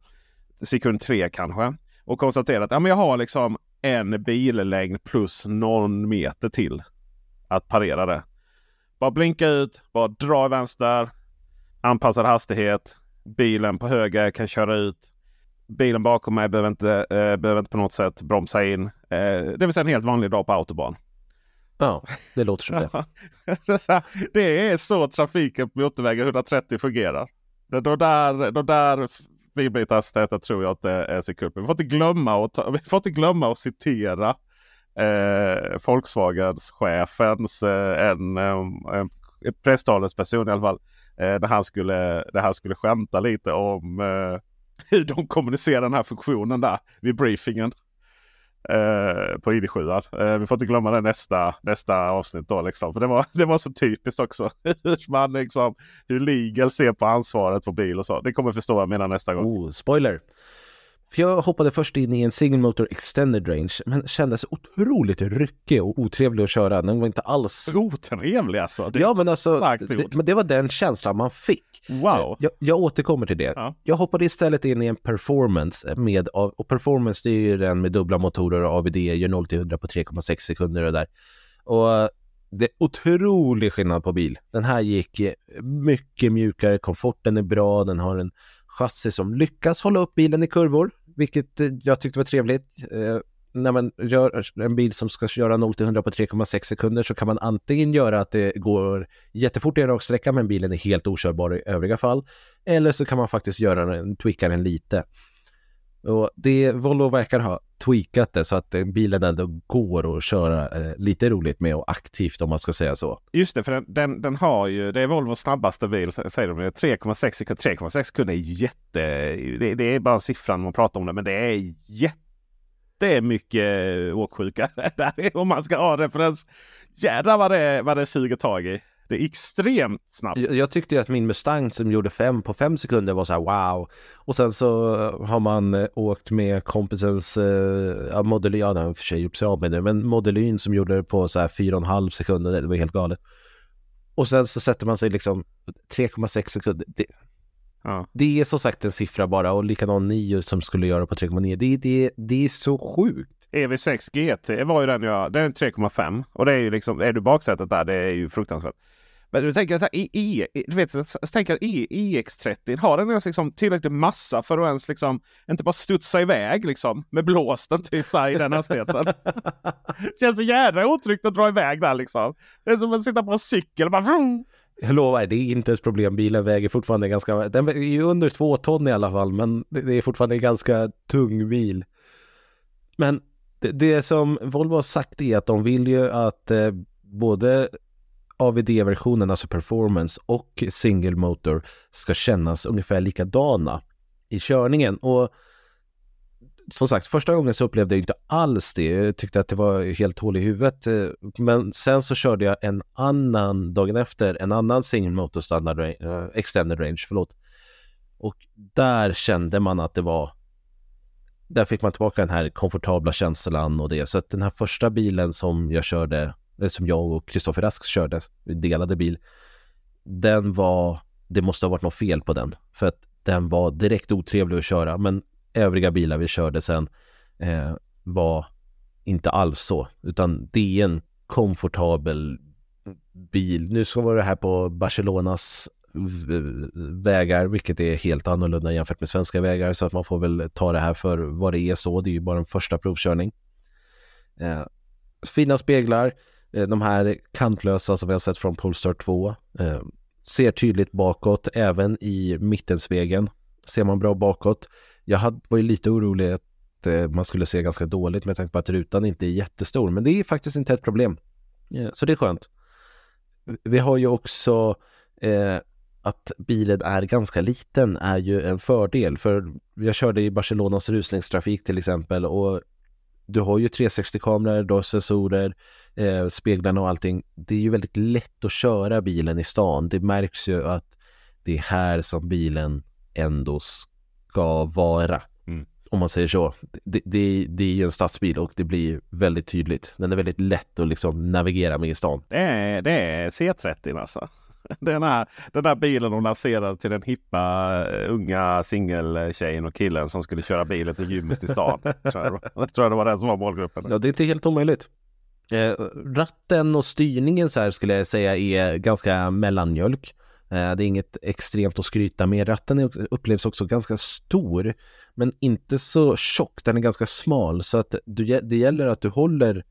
Sekund tre kanske. Och konstaterar att ja, men jag har liksom en billängd plus någon meter till att parera det. Bara blinka ut, bara dra i vänster, anpassad hastighet. Bilen på höger kan köra ut. Bilen bakom mig behöver inte, eh, behöver inte på något sätt bromsa in. Eh, det vill säga en helt vanlig dag på autobahn. Ja, det låter som det. det är så trafiken på motorvägar 130 fungerar. De där, de där filbytarhastigheter tror jag att det är sekund. Vi får inte glömma att, vi får inte glömma att citera eh, Volkswagens chefens eh, en, en, en presstalesperson i alla fall. Eh, där, han skulle, där han skulle skämta lite om eh, hur de kommunicerar den här funktionen där vid briefingen. Eh, på ID7. Eh, vi får inte glömma det nästa, nästa avsnitt då. Liksom. För det var, det var så typiskt också. hur man liksom, hur legal ser på ansvaret på bil och så. Det kommer förstå vad jag menar nästa gång. Oh, spoiler! För jag hoppade först in i en single motor extended range, men kändes otroligt ryckig och otrevlig att köra. Den var inte alls... Otrevlig alltså? Det ja, men alltså, det, men det var den känslan man fick. Wow! Jag, jag återkommer till det. Ja. Jag hoppade istället in i en performance med, och performance det är ju den med dubbla motorer och AVD, gör 0 till 100 på 3,6 sekunder och där. Och det är otrolig skillnad på bil. Den här gick mycket mjukare, komforten är bra, den har en chassi som lyckas hålla upp bilen i kurvor, vilket eh, jag tyckte var trevligt. Eh, när man gör en bil som ska köra 0 till 100 på 3,6 sekunder så kan man antingen göra att det går jättefort i en rak sträcka men bilen är helt okörbar i övriga fall. Eller så kan man faktiskt göra den, tweaka den lite. Och det, Volvo verkar ha tweakat det så att eh, bilen ändå går att köra eh, lite roligt med och aktivt om man ska säga så. Just det, för den, den, den har ju, det är Volvos snabbaste bil säger de 3,6 sekunder. 3,6 sekunder är jätte, det, det, är bara siffran man pratar om det, men det är jättemycket eh, åksjuka där om man ska ha referens. Jädrar vad det, vad det suger tag i. Det är extremt snabbt. Jag, jag tyckte att min Mustang som gjorde fem på fem sekunder var så här wow. Och sen så har man eh, åkt med kompisens, eh, ja Modelyn, ja den har för sig gjort sig av med det, men Modelyn som gjorde det på så här fyra och en halv sekunder, det var helt galet. Och sen så sätter man sig liksom 3,6 sekunder. Det, Ja. det är som sagt en siffra bara och likadan 9 som skulle göra på 3,9. Det, det, det är så sjukt. EV6 GT var ju den jag, den är 3,5 och det är ju liksom, är du baksätet där, det är ju fruktansvärt. Men du tänker så här, e, e, du vet, så tänker att e, EX30 har den ens liksom tillräcklig massa för att ens liksom inte bara studsa iväg liksom med blåsten typ så här, i den hastigheten. Känns så jädra otryggt att dra iväg där liksom. Det är som att sitta på en cykel bara vrum. Jag lovar, det är inte ett problem. Bilen väger fortfarande ganska... Den är ju under två ton i alla fall, men det är fortfarande en ganska tung bil. Men det, det som Volvo har sagt är att de vill ju att eh, både AVD-versionen, alltså performance, och single motor ska kännas ungefär likadana i körningen. Och som sagt, första gången så upplevde jag inte alls det. Jag tyckte att det var helt hål i huvudet. Men sen så körde jag en annan, dagen efter, en annan single motor standard range, extended range, förlåt. Och där kände man att det var där fick man tillbaka den här komfortabla känslan och det. Så att den här första bilen som jag körde, Eh, som jag och Kristoffer Rask körde, vi delade bil, den var, det måste ha varit något fel på den. För att den var direkt otrevlig att köra, men övriga bilar vi körde sen eh, var inte alls så, utan det är en komfortabel bil. Nu ska vara det här på Barcelonas vägar, vilket är helt annorlunda jämfört med svenska vägar, så att man får väl ta det här för vad det är så. Det är ju bara en första provkörning. Eh, fina speglar, eh, de här kantlösa som vi har sett från Polestar 2. Eh, ser tydligt bakåt, även i mittenspegeln ser man bra bakåt. Jag hade, var ju lite orolig att eh, man skulle se ganska dåligt med tanke på att rutan inte är jättestor, men det är faktiskt inte ett problem. Eh, Så det är skönt. Vi har ju också eh, att bilen är ganska liten är ju en fördel för jag körde i Barcelonas rusningstrafik till exempel och du har ju 360-kameror, du har sensorer, eh, speglarna och allting. Det är ju väldigt lätt att köra bilen i stan. Det märks ju att det är här som bilen ändå ska vara. Mm. Om man säger så. Det, det, det är ju en stadsbil och det blir väldigt tydligt. Den är väldigt lätt att liksom navigera med i stan. Det är, det är C30 alltså. Den här, den där bilen de lanserade till den hippa eh, unga singeltjejen och killen som skulle köra bilen till gymmet i stan. tror, jag, tror jag det var den som var målgruppen. Ja, det är inte helt omöjligt. Eh, ratten och styrningen så här skulle jag säga är ganska mellanmjölk. Eh, det är inget extremt att skryta med. Ratten upplevs också ganska stor, men inte så tjock. Den är ganska smal, så att du, det gäller att du håller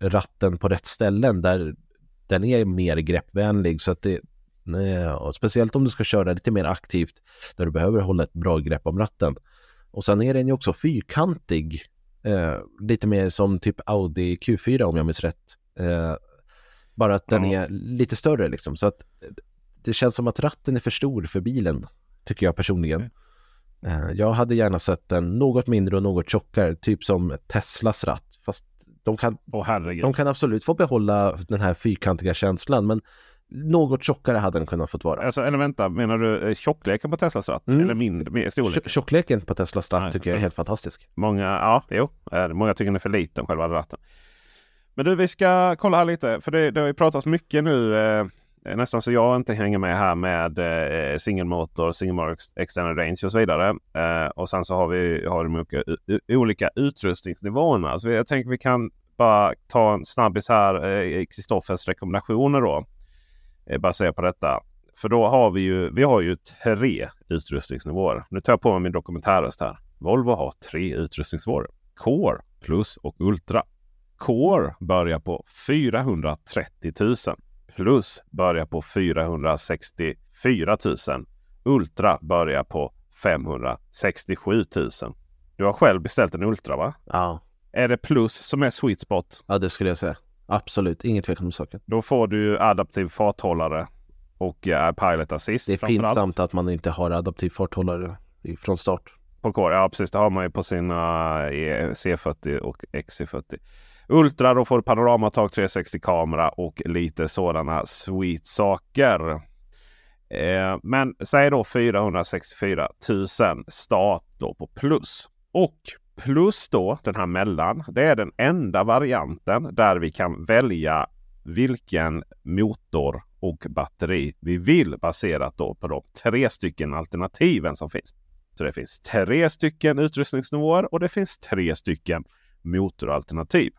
ratten på rätt ställen där den är mer greppvänlig. Så att det, och speciellt om du ska köra lite mer aktivt, där du behöver hålla ett bra grepp om ratten. Och sen är den ju också fyrkantig. Eh, lite mer som typ Audi Q4 om jag minns rätt. Eh, bara att den är lite större liksom. Så att det känns som att ratten är för stor för bilen, tycker jag personligen. Eh, jag hade gärna sett den något mindre och något tjockare, typ som Teslas ratt. Fast de kan, herregud. de kan absolut få behålla den här fyrkantiga känslan, men något tjockare hade den kunnat fått vara. Alltså, eller vänta, menar du eh, tjockleken på Teslas ratt? Mm. Eller mindre, mer storlek? Tjo- Tjockleken på Teslas ratt Nej, tycker jag är helt fantastisk. Många, ja, jo, många tycker den är för liten själva ratten. Men du, vi ska kolla här lite. För det, det har ju pratats mycket nu. Eh, Eh, nästan så jag inte hänger med här med eh, single motor, single motor extended range och så vidare. Eh, och sen så har vi har de olika, olika utrustningsnivåerna. Så jag tänker vi kan bara ta en snabbis här. eh, Kristoffers rekommendationer då. Eh, bara säga på detta. För då har vi ju, vi har ju tre utrustningsnivåer. Nu tar jag på mig min dokumentärröst här. Volvo har tre utrustningsnivåer. Core, Plus och Ultra. Core börjar på 430 000. Plus börjar på 464 000. Ultra börjar på 567 000. Du har själv beställt en Ultra va? Ja, Är det Plus som är sweet spot? ja det skulle jag säga. Absolut, inget tvekan om saken. Då får du adaptiv farthållare och eh, Pilot Assist. Det är pinsamt att man inte har adaptiv farthållare från start. På Core, ja precis. Det har man ju på sina eh, C40 och XC40. Ultra då får du panoramatag, 360 kamera och lite sådana sweet saker. Eh, men säg då 464 000 start då på plus. Och plus då den här mellan. Det är den enda varianten där vi kan välja vilken motor och batteri vi vill baserat då på de tre stycken alternativen som finns. Så det finns tre stycken utrustningsnivåer och det finns tre stycken motoralternativ.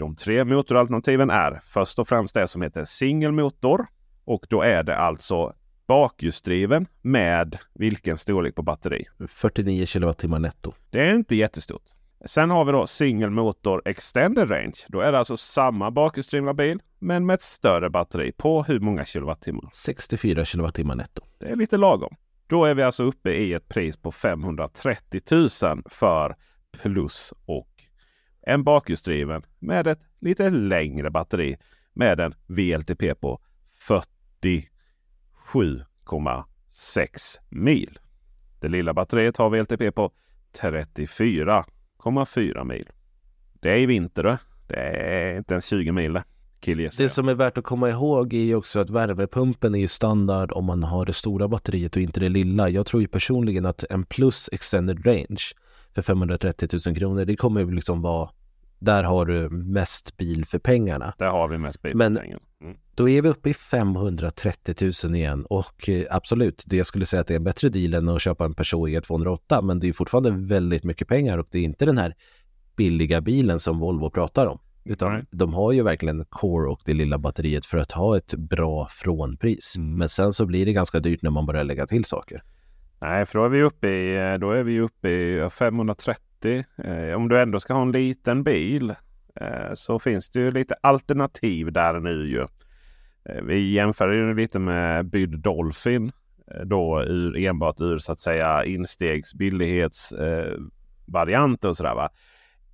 De tre motoralternativen är först och främst det som heter singelmotor. Och då är det alltså bakhjulsdriven med vilken storlek på batteri? 49 kWh netto. Det är inte jättestort. Sen har vi då single motor extended range. Då är det alltså samma bakhjulsdrivna bil men med ett större batteri på hur många kilowattimmar? 64 kWh netto. Det är lite lagom. Då är vi alltså uppe i ett pris på 530 000 för plus och en bakhjulsdriven med ett lite längre batteri med en VLTP på 47,6 mil. Det lilla batteriet har VLTP på 34,4 mil. Det är i vinter det. Det är inte ens 20 mil det. Det som är värt att komma ihåg är också att värmepumpen är standard om man har det stora batteriet och inte det lilla. Jag tror ju personligen att en plus extended range för 530 000 kronor, det kommer liksom vara där har du mest bil för pengarna. Där har vi mest bil Men för pengarna. Mm. då är vi uppe i 530 000 igen och eh, absolut, det jag skulle säga att det är en bättre deal än att köpa en Peugeot E208 men det är fortfarande väldigt mycket pengar och det är inte den här billiga bilen som Volvo pratar om. Utan Nej. de har ju verkligen Core och det lilla batteriet för att ha ett bra frånpris. Mm. Men sen så blir det ganska dyrt när man börjar lägga till saker. Nej, för då är vi uppe i, eh, då är vi uppe i 530. Eh, om du ändå ska ha en liten bil eh, så finns det ju lite alternativ där nu ju. Eh, vi jämför ju lite med Byd Dolphin. Eh, då ur, enbart ur så att säga instegsbillighetsvarianter eh, och sådär va.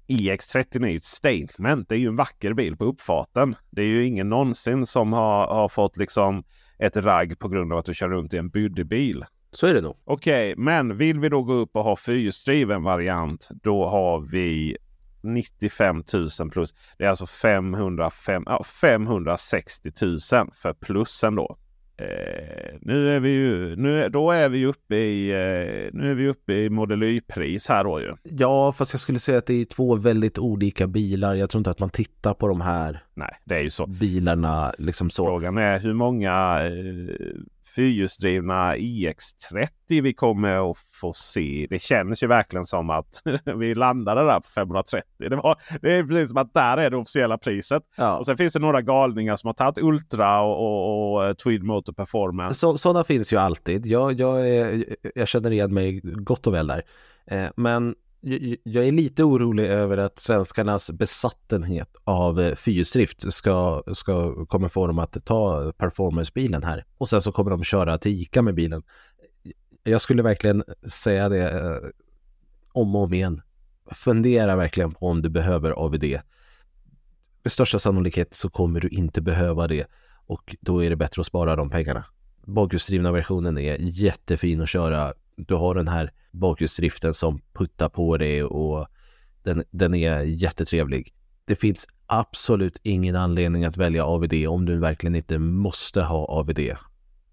EX30 är ju ett statement. Det är ju en vacker bil på uppfarten. Det är ju ingen någonsin som har, har fått liksom ett ragg på grund av att du kör runt i en byddebil. Så är det nog. Okej, men vill vi då gå upp och ha fyrhjulsdriven variant, då har vi 95 000 plus. Det är alltså 505, ja, 560 000 för plussen då. Eh, nu är vi ju, nu, då är vi uppe i, eh, nu är vi uppe i Model Y-pris här då ju. Ja, fast jag skulle säga att det är två väldigt olika bilar. Jag tror inte att man tittar på de här Nej, det är ju så. bilarna liksom så. Frågan är hur många eh, fyrhjulsdrivna iX30 vi kommer att få se. Det känns ju verkligen som att vi landade där på 530. Det, var, det är precis som att där är det officiella priset. Ja. Och sen finns det några galningar som har tagit Ultra och, och, och eh, Tweed Motor Performance. Så, sådana finns ju alltid. Jag, jag, är, jag känner igen mig gott och väl där. Eh, men jag, är lite orolig över att svenskarnas besattenhet av eh, fyrhjulsdrift ska, ska kommer få dem att ta performancebilen här. Och sen så kommer de köra till ICA med bilen. Jag skulle verkligen säga det eh, om och om igen. Fundera verkligen på om du behöver AVD. Med största sannolikhet så kommer du inte behöva det och då är det bättre att spara de pengarna. Bakhjulsdrivna versionen är jättefin att köra. Du har den här bakhjulsdriften som puttar på dig och den, den är jättetrevlig. Det finns absolut ingen anledning att välja AVD om du verkligen inte måste ha AVD.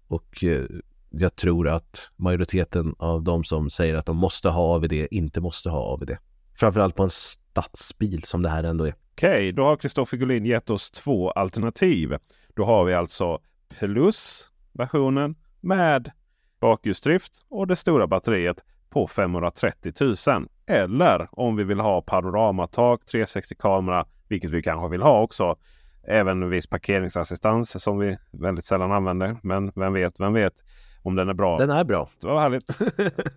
Och eh, jag tror att majoriteten av de som säger att de måste ha AVD inte måste ha AVD. Framförallt på en stadsbil som det här ändå är. Okej, då har Kristoffer Gullin gett oss två alternativ. Då har vi alltså plus-versionen med bakhjulsdrift och det stora batteriet på 530 000. Eller om vi vill ha panoramatag, 360 kamera, vilket vi kanske vill ha också. Även viss parkeringsassistans som vi väldigt sällan använder. Men vem vet, vem vet om den är bra. Den är bra. Det var härligt.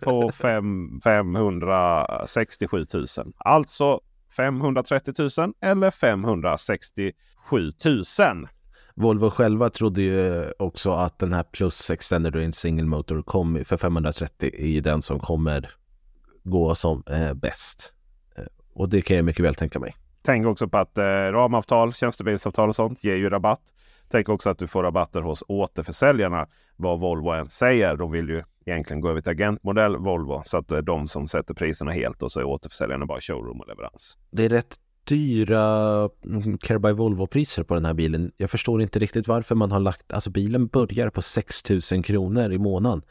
På fem, 567 000. Alltså 530 000 eller 567 000. Volvo själva trodde ju också att den här Plus Extended Range Single Motor kom för 530 är ju den som kommer gå som eh, bäst. Eh, och det kan jag mycket väl tänka mig. Tänk också på att eh, ramavtal, tjänstebilsavtal och sånt ger ju rabatt. Tänk också att du får rabatter hos återförsäljarna. Vad Volvo än säger. De vill ju egentligen gå över till agentmodell Volvo. Så att det är de som sätter priserna helt och så är återförsäljarna bara showroom och leverans. Det är rätt dyra mm, Care by Volvo-priser på den här bilen. Jag förstår inte riktigt varför man har lagt, alltså bilen börjar på 6 000 kronor i månaden.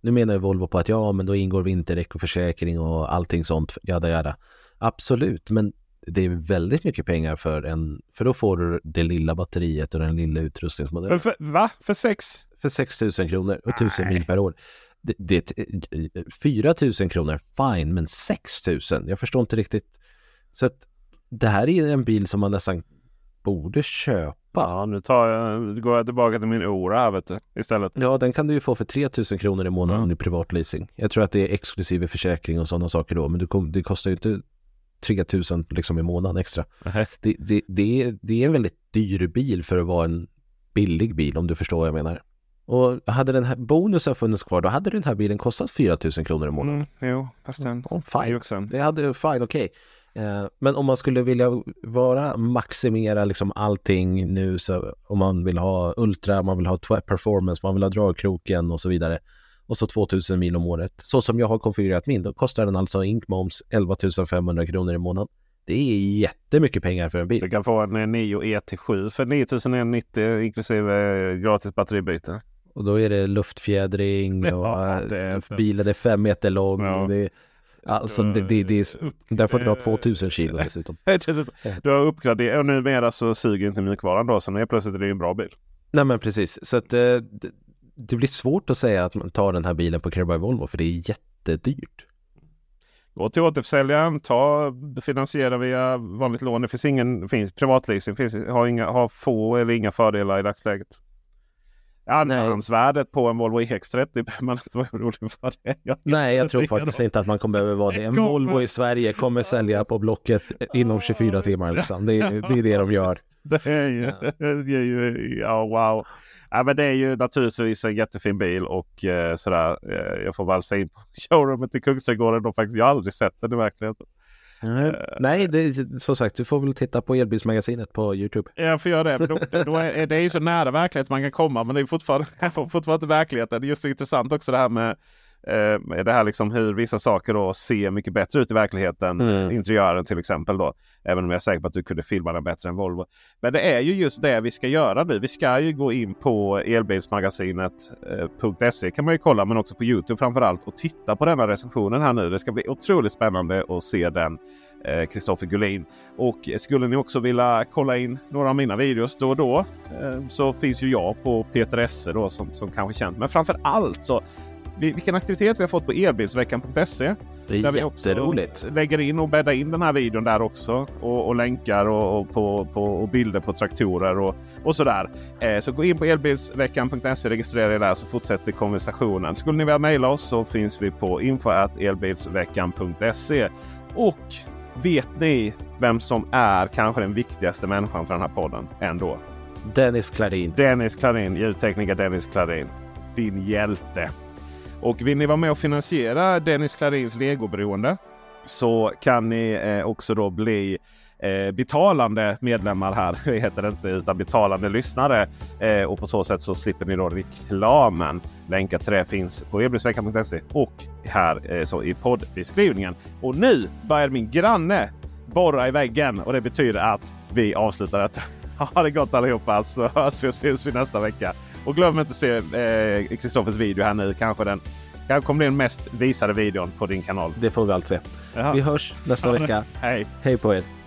Nu menar ju Volvo på att ja, men då ingår vinterdäck och försäkring och allting sånt, jada jada. Absolut, men det är väldigt mycket pengar för en, för då får du det lilla batteriet och den lilla utrustningsmodellen. För, för, va? För sex? För 6 000 kronor och 1000 mil per år. Det, det, 4 000 kronor, fine, men 6 000, jag förstår inte riktigt. Så att det här är en bil som man nästan borde köpa. Ja, nu tar jag, går jag tillbaka till min Ora här vet du, istället. Ja, den kan du ju få för 3000 kronor i månaden mm. i privatleasing. Jag tror att det är exklusive försäkring och sådana saker då, men det, kom, det kostar ju inte 3000 liksom i månaden extra. Mm. Det, det, det, är, det är en väldigt dyr bil för att vara en billig bil om du förstår vad jag menar. Och hade den här bonusen funnits kvar, då hade den här bilen kostat 4000 kronor i månaden. Mm, jo, fast den... Oh, fine. Det hade, fine, okej. Okay. Eh, men om man skulle vilja vara maximera liksom allting nu så om man vill ha Ultra, man vill ha performance, man vill ha dragkroken och så vidare och så 2000 mil om året. Så som jag har konfigurerat min, då kostar den alltså inkmoms 11 500 kronor i månaden. Det är jättemycket pengar för en bil. Du kan få en Nio ET7 för 9190 inklusive gratis batteribyte. Och då är det luftfjädring och ja, det är bilen är fem meter lång. Ja. Det, Alltså det, det, det är, där får du dra 2000 kilo dessutom. du har uppgraderat och numera så suger inte mjukvaran då så nu plötsligt är det en bra bil. Nej men precis så att det, eh, det blir svårt att säga att man tar den här bilen på Care by Volvo för det är jättedyrt. Gå till återförsäljaren, ta finansiera via vanligt lån. Det finns ingen finns, privatleasing, finns, har, inga, har få eller inga fördelar i dagsläget. Andrahandsvärdet på en Volvo EX30 behöver man inte vara orolig för. Det. Jag Nej, jag tror faktiskt inte att man kommer behöva vara det. En Volvo i Sverige kommer sälja på Blocket inom 24 timmar. Liksom. Det, är, det är det de gör. Det är ju, det är ju ja, wow. Ja, men det är ju naturligtvis en jättefin bil och eh, sådär. Eh, jag får valsa in på showroomet i Kungsträdgården och faktiskt, jag har aldrig sett den i verkligheten. Mm. Nej, det, som sagt, du får väl titta på Elbilsmagasinet på Youtube. Jag får göra det. Då, då är, det är ju så nära verklighet man kan komma, men det är fortfarande, fortfarande inte verkligheten. Det är just intressant också det här med eh, det här liksom hur vissa saker då ser mycket bättre ut i verkligheten. Mm. Interiören till exempel då. Även om jag är säker på att du kunde filma den bättre än Volvo. Men det är ju just det vi ska göra nu. Vi ska ju gå in på elbilsmagasinet.se eh, kan man ju kolla men också på Youtube framförallt och titta på denna recensionen här nu. Det ska bli otroligt spännande att se den. Kristoffer eh, Gullin. Och skulle ni också vilja kolla in några av mina videos då och då eh, så finns ju jag på Peter Esse då som, som kanske känt. Men framför allt så vilken aktivitet vi har fått på elbilsveckan.se. Det är där jätteroligt. Vi lägger in och bäddar in den här videon där också. Och, och länkar och, och på, på, och bilder på traktorer och, och sådär. Eh, så gå in på elbilsveckan.se, registrera er där så fortsätter konversationen. Skulle ni vilja mejla oss så finns vi på info.elbilsveckan.se. Och vet ni vem som är kanske den viktigaste människan för den här podden ändå? Dennis Klarin. Dennis Klarin, ljudtekniker Dennis Klarin. Din hjälte. Och vill ni vara med och finansiera Dennis Klarins legoberoende så kan ni eh, också då bli eh, betalande medlemmar här. Det heter det inte utan betalande lyssnare. Eh, och på så sätt så slipper ni då reklamen. Länkar till det finns på erbjudsveckan.se och här eh, så i poddbeskrivningen. Och nu börjar min granne borra i väggen och det betyder att vi avslutar detta. Ha det gott allihopa så hörs vi och syns vi nästa vecka. Och glöm inte att se Kristoffers eh, video här nu. Kanske den kanske kommer den mest visade videon på din kanal. Det får vi allt se. Jaha. Vi hörs nästa vecka. Hej! Hej på er!